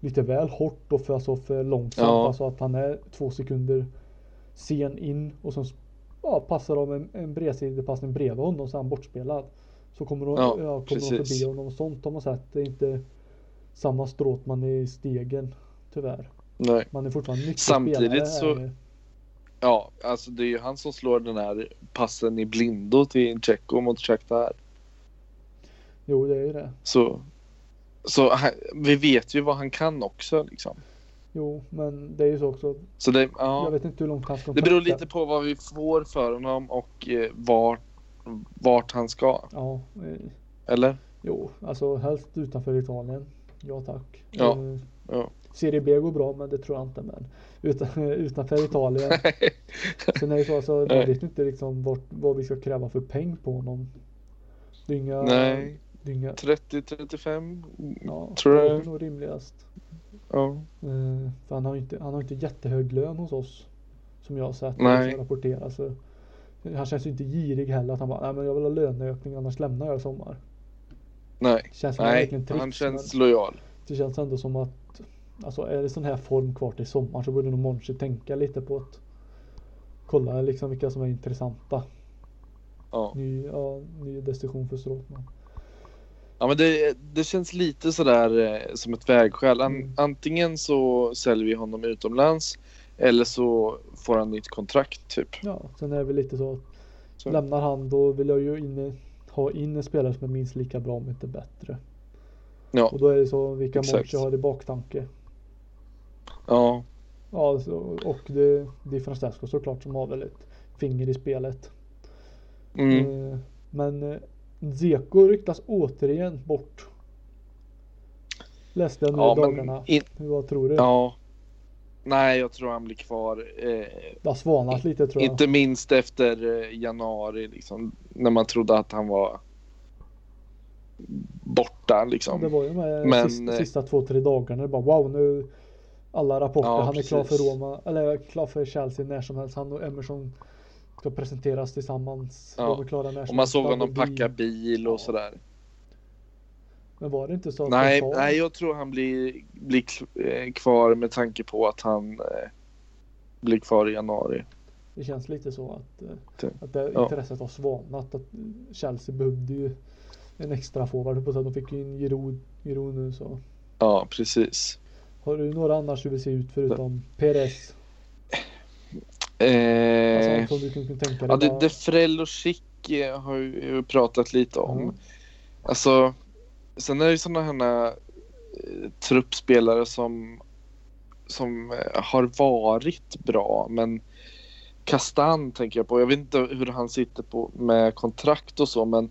A: lite väl hårt och för, alltså för långsamt.
B: Ja.
A: Alltså att han är två sekunder sen in och sen ja, passar de en, en bredsidepassning bredvid honom så är han bortspelad. Så kommer de,
B: Ja,
A: ja, kommer de förbi honom och sånt har man sett. Det är inte samma stråtman i stegen tyvärr.
B: Nej.
A: Man är fortfarande mycket
B: Samtidigt så-
A: är-
B: Ja, alltså det är ju han som slår den här passen i blindo till Tjecko mot Shakhtar.
A: Jo, det är ju det.
B: Så, så han, vi vet ju vad han kan också liksom.
A: Jo, men det är ju så också.
B: Så det,
A: Jag
B: ja,
A: vet inte hur långt han ska
B: det beror lite på vad vi får för honom och eh, vart, vart han ska.
A: Ja, eh,
B: Eller?
A: jo, alltså helst utanför Italien. Ja tack.
B: Ja,
A: Eh,
B: ja.
A: Serie B går bra, men det tror jag inte. Men utan, utanför Italien. Sen är det så alltså, man vet inte liksom vart, vad vi ska kräva för peng på honom. Det är inga,
B: Nej,
A: det är inga
B: 30-35?
A: ja,
B: tror
A: det
B: jag.
A: är nog rimligast.
B: Ja.
A: Eh, för han har inte, han har inte jättehög lön hos oss. Som jag har sett.
B: Nej.
A: Som rapporterar, så han känns ju inte girig heller. Att han bara, nej men jag vill ha löneökning annars lämnar jag i sommar.
B: Nej,
A: Det känns
B: nej, han känns lojal.
A: Det känns ändå som att Alltså är det sån här form kvar till sommar så borde nog Monchi tänka lite på att Kolla liksom vilka som är intressanta.
B: Ja.
A: Ny, ja, ny destination för Stråtman.
B: Ja men det, det känns lite sådär eh, som ett vägskäl. An,
A: Mm.
B: Antingen så säljer vi honom utomlands eller så får han nytt kontrakt typ.
A: Ja, sen är det väl lite så att
B: Så.
A: Lämnar han då vill jag ju inne, ha in en spelare som är minst lika bra om inte bättre.
B: Ja,
A: Och då är det så vilka
B: Exakt.
A: Monchi har i baktanke.
B: Ja,
A: Ja, så, och det, det är Francesco såklart som har väl ett finger i spelet.
B: mm.
A: Eh, Men eh, Zeko ryktas återigen bort. Läste jag nu
B: ja
A: i dagarna.
B: in,
A: Vad tror du?
B: ja. Nej, jag tror han blir kvar. Eh,
A: Det har svalnat lite tror jag.
B: inte minst efter eh, januari liksom. När man trodde att han var borta liksom.
A: Det var ju
B: Men,
A: sista,
B: eh,
A: sista två, tre dagarna. Bara wow nu. Alla rapporter.
B: Ja,
A: han är klar för. Roma. Eller klar för Chelsea när som helst. Han och Emerson ska presenteras tillsammans.
B: Ja,
A: De är klara när
B: Och man såg honom packa bil och
A: Ja.
B: sådär.
A: Men var det inte så att
B: Nej,
A: sa-
B: nej, jag tror han blir, blir eh, kvar med tanke på att han eh, blir kvar i januari.
A: Det känns lite så att, eh, att det
B: ja.
A: intresset har svalnat. Att Chelsea behövde ju en extra forward. på så att De fick ju in Giroud, Giroud nu så.
B: Ja, precis.
A: Har du några annars du vill se ut förutom Perez?
B: Eh,
A: Alltså, du kunde tänka
B: ja, det, det Frell och Schick eh, har ju pratat lite om.
A: Ja.
B: Alltså, sen är det ju sådana här eh, truppspelare som, som eh, har varit bra, men Kastan tänker jag på. Jag vet inte hur han sitter på med kontrakt och så, men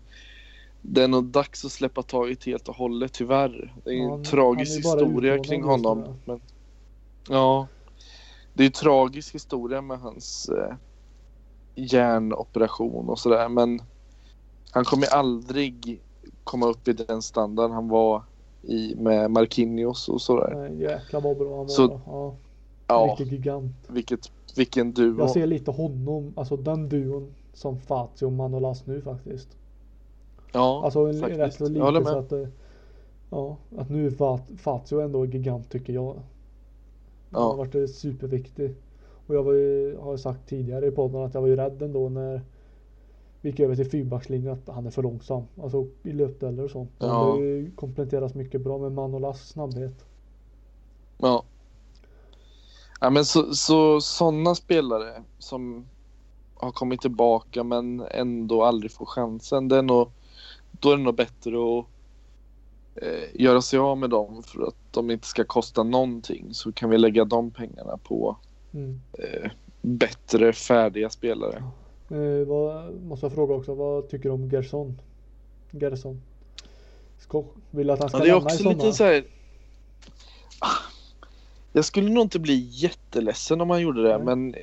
B: det är nog dags att släppa taget helt och hållet tyvärr. Det är
A: Ja,
B: en
A: han-
B: tragisk
A: är
B: historia kring honom.
A: ja.
B: Men, ja, det är en tragisk historia med hans eh, hjärnoperation och sådär, men han kommer aldrig komma upp i den standard han var i med Marquinhos och sådär.
A: Nej, jäklar vad bra han var.
B: Så-
A: ja,
B: Ja,
A: gigant.
B: vilket, vilken duo.
A: Jag ser lite honom, alltså den duon som Fazio och Manolas nu faktiskt.
B: Ja,
A: Alltså en,
B: faktiskt.
A: rätt så
B: Jag
A: lite så
B: med.
A: att eh, Ja, att nu är Fazio ändå gigant tycker jag. Han
B: Ja.
A: har varit eh, superviktig. Och jag var ju, har sagt tidigare i podden att jag var ju rädd ändå när vi gick över till fyrbackslinjen att han är för långsam. Alltså i löpdueller och sånt. Ja. Han har ju kompletteras mycket bra med Manolas snabbhet.
B: Ja. Ja men så, så sådana spelare som har kommit tillbaka men ändå aldrig får chansen. Det är nog, då är det nog bättre att eh, göra sig av med dem för att de inte ska kosta någonting. Så kan vi lägga de pengarna på mm. eh, bättre färdiga spelare.
A: Eh, vad, måste jag fråga också, vad tycker du om Gerson? Gerson? Ska, vill att han ska ja,
B: det är också lite så här... Jag skulle nog inte bli jätteledsen om han gjorde det, Nej. men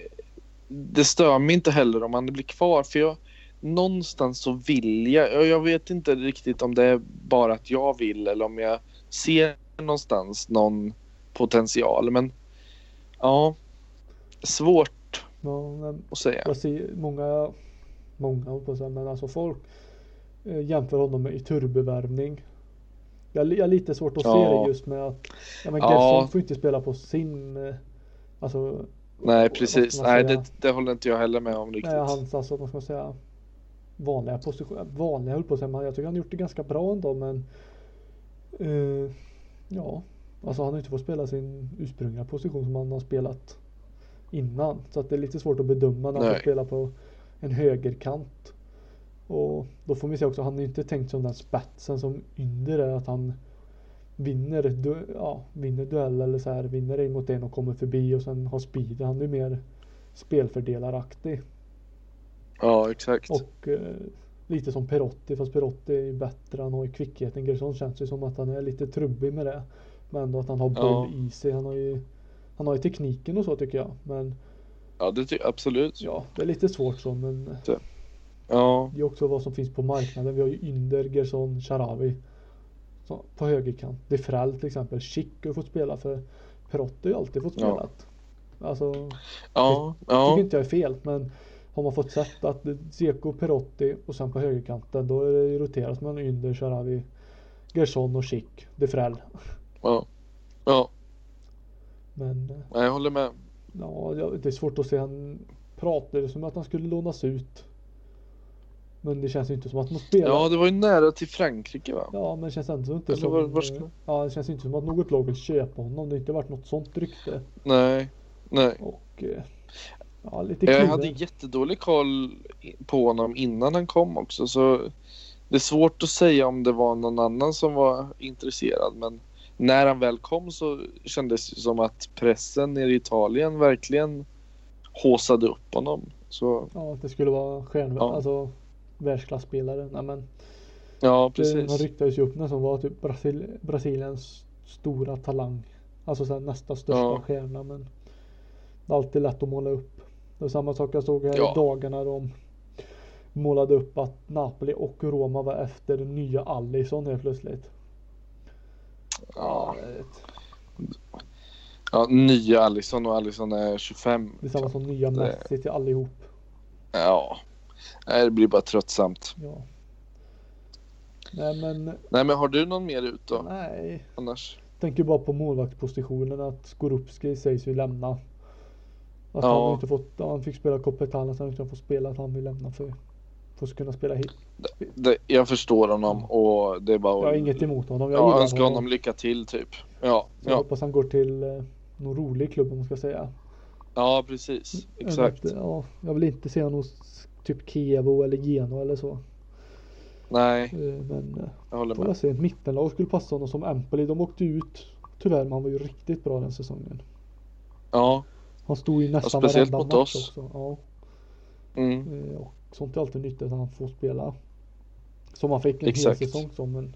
B: det stör mig inte heller om han blir kvar. För jag, någonstans så vill jag, jag vet inte riktigt om det är bara att jag vill eller om jag ser någonstans någon potential. Men ja, svårt ja, att säga.
A: Jag ser många, många på säga, men alltså folk eh, jämför honom med i turbevärvning. Jag, jag har lite svårt att ja. se det just med att ja, men ja. får inte spela på sin eh, Alltså
B: Nej precis, nej det, det, håller inte jag heller med om riktigt.
A: Nej, hans alltså, vad ska man säga, vanliga positioner, vanliga höll på att säga, men jag tycker han gjort det ganska bra ändå men uh, ja, alltså han har inte fått spela sin ursprungliga position som han har spelat innan. Så att det är lite svårt att bedöma när han får spela på en högerkant. Och då får vi se också, han är inte tänkt som den spetsen som Ynder är, att han vinner, du, ja, vinner duell eller så här, vinner en mot en och kommer förbi och sen har speed. Han är mer spelfördelaraktig.
B: Ja, exakt.
A: Och eh, lite som Perotti, fast Perotti är bättre. Han har ju kvickheten. Gerson känns ju som att han är lite trubbig med det. Men ändå att han har boll ja. i sig. Han har ju han har ju tekniken och så tycker jag. Men
B: Ja, det tycker jag absolut.
A: Ja, det är lite svårt så men
B: det. Ja.
A: Det är också vad som finns på marknaden. Vi har ju Ynder, Gerson, Sharawi på högerkant. Defrell till exempel. Chic har fått spela för Perotti har ju alltid fått spela. Ja. Alltså,
B: ja,
A: det ja. tycker inte jag är fel men har man fått sett att Zeko, Perotti och sen på högerkanten då är det roterat mellan Ynder, Sharawi, Gerson och Chic, Defrell.
B: Ja. Ja.
A: Men.
B: Eh, jag håller med.
A: Ja, det är svårt att se. Han pratade som att han skulle lånas ut. Men det känns ju inte som att man spelar.
B: Ja, det var ju nära till Frankrike va?
A: Ja, men det känns ändå inte Eller som. Var, var ska... Ja, det känns inte som att något lag vill köpa honom. Det har inte varit något sånt rykte.
B: Nej, nej.
A: Och eh, ja, lite
B: Jag hade jättedålig koll på honom innan han kom också, så det är svårt att säga om det var någon annan som var intresserad, men när han väl kom så kändes det som att pressen nere i Italien verkligen håsade upp honom. Så...
A: Ja, det skulle vara stjärn... Ja. Alltså världsklasspelare. Nej, men
B: ja, precis.
A: Han ryktades ju upp när som var typ Brasil, Brasiliens stora talang. Alltså så nästa största ja. stjärna. Men det är alltid lätt att måla upp. Det är samma sak jag såg här ja. i dagarna. De målade upp att Napoli och Roma var efter den nya Allison helt plötsligt.
B: Ja. Ja, nya Allison och Allison är 25.
A: Det är samma som nya Messi till allihop.
B: Ja, Nej, det blir bara tröttsamt.
A: Ja. Nej men.
B: Nej men har du någon mer ut då?
A: Nej.
B: Annars?
A: Tänker bara på målvaktspositionen att Skorupski sägs ju lämna. Att ja. han inte fått, han fick spela Italia så han inte fått spela att han vill lämna för, för att kunna spela hit.
B: Det, det, jag förstår honom och det är bara
A: Jag har inget emot honom.
B: Jag ja, önskar honom. honom lycka till typ. Ja.
A: Så jag hoppas han går till eh, någon rolig klubb om man ska säga.
B: Ja precis, exakt.
A: Att, ja, jag vill inte se honom typ Kevo eller Geno eller så.
B: Nej.
A: Eh, men eh,
B: jag håller med.
A: Se, ett mittenlag skulle passa honom som Empoli. De åkte ut tyvärr men han var ju riktigt bra den säsongen.
B: Ja.
A: Han stod ju nästan
B: ja, speciellt mot oss.
A: Också. Ja.
B: Mm.
A: Eh, och sånt är alltid nyttigt att han får spela. Som han fick en Exakt. hel säsong som men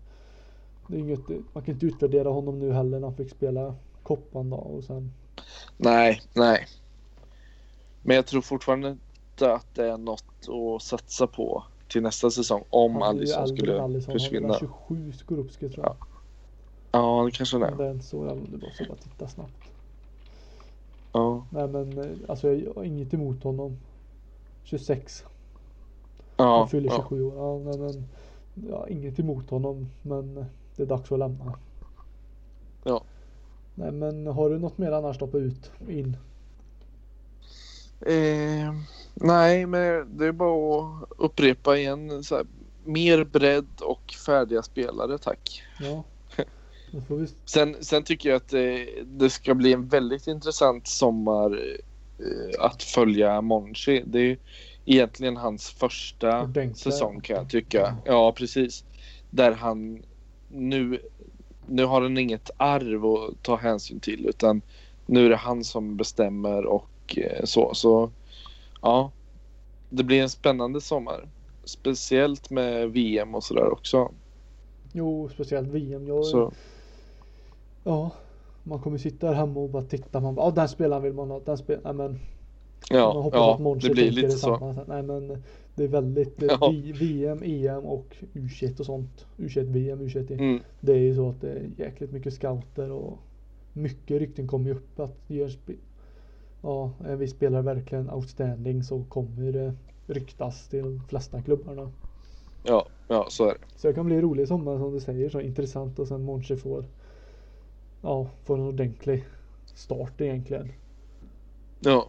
A: det är inget, man kan inte utvärdera honom nu heller när han fick spela koppan då och sen.
B: Nej, nej. Men jag tror fortfarande inte att det är något att satsa på till nästa säsong om Alisson skulle Allison. försvinna. Han är
A: 27 Skorupski tror jag.
B: Ja, ja det kanske det
A: är. Det är inte så, så bara titta snabbt.
B: Ja.
A: Nej men eh, alltså jag har inget emot honom. 26.
B: Ja.
A: Han fyller 27 ja. år. Ja, men, men, jag har inget emot honom men det är dags att lämna.
B: Ja.
A: Nej men har du något mer annars på ut in?
B: Eh, nej, men det är bara att upprepa igen. Så här, mer bredd och färdiga spelare, tack.
A: Ja. Vi...
B: Sen, sen tycker jag att det, det ska bli en väldigt intressant sommar eh, att följa Monchi. Det är egentligen hans första säsong kan jag tycka. Ja, precis. Där han nu, nu har han inget arv att ta hänsyn till utan nu är det han som bestämmer och eh, så. Så ja, det blir en spännande sommar. Speciellt med VM och sådär också.
A: Jo, speciellt VM. Jag,
B: Så,
A: Ja, man kommer sitta här hemma och bara titta. Man bara, ja den spelaren vill man ha. Den spel... Nej, men, man
B: ja,
A: hoppas
B: ja
A: att Monchi
B: det blir lite
A: detsamma. Så, Nej, men det är väldigt eh,
B: Ja.
A: VM, EM och U21 och sånt. U21 VM, U21 EM.
B: Mm,
A: Det är ju så att det är jäkligt mycket scouter och mycket rykten kommer ju upp att gör ja, är vi spelar verkligen outstanding så kommer det ryktas till de flesta klubbarna.
B: ja, ja, så är det.
A: Så det kan bli rolig sommar som du säger, så intressant och sen Monchi får ja, får en ordentlig start egentligen.
B: Ja.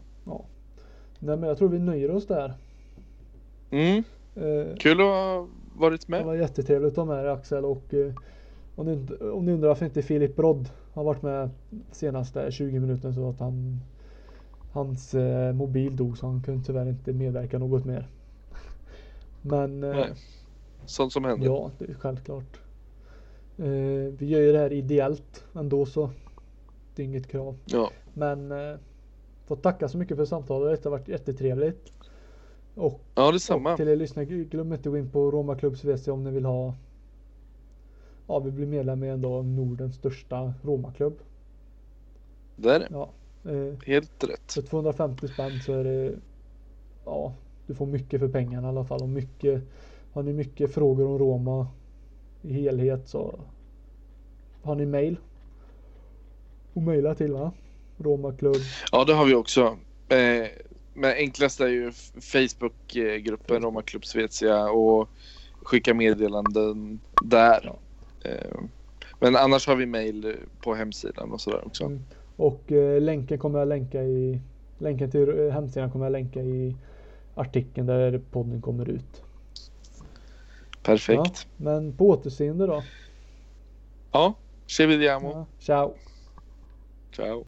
A: Nej men jag tror vi nöjer oss där.
B: Mm,
A: Eh,
B: kul att ha varit
A: Det
B: med.
A: var jättetrevligt att ha med dig Axel och eh, om, ni, om ni undrar varför inte Filip Brodd har varit med senaste 20 minuterna så att han Hans eh, mobil dog så han kunde tyvärr inte medverka något mer. Men eh,
B: Nej. Sånt som händer.
A: ja, det är självklart. Eh, vi gör ju det här ideellt ändå så. Det är inget krav.
B: Ja.
A: Men eh, får tacka så mycket för samtalet. Det har varit jättetrevligt. Och
B: Ja, detsamma.
A: och till er lyssnare, glöm inte att gå in på Roma Klubbs WC om ni vill ha Ja, vi blir medlem i ändå Nordens största Romaklubb.
B: Det är det.
A: Ja. Eh,
B: Helt rätt.
A: för 250 spänn så är det Ja, du får mycket för pengarna i alla fall och mycket Har ni mycket frågor om Roma i helhet så har ni mail. Och mejla till va? Romaklubb.
B: Ja, det har vi också. Eh, men enklast är ju Facebookgruppen Roma Klubb Svezia och skicka meddelanden där. Eh, men annars har vi mail på hemsidan och sådär också.
A: Mm. Och eh, länken kommer jag länka i Länken till eh, hemsidan kommer jag länka i artikeln där podden kommer ut.
B: Perfekt.
A: Ja, men på återseende då.
B: Ja, ci vediamo.
A: Ja, ciao.
B: Ciao.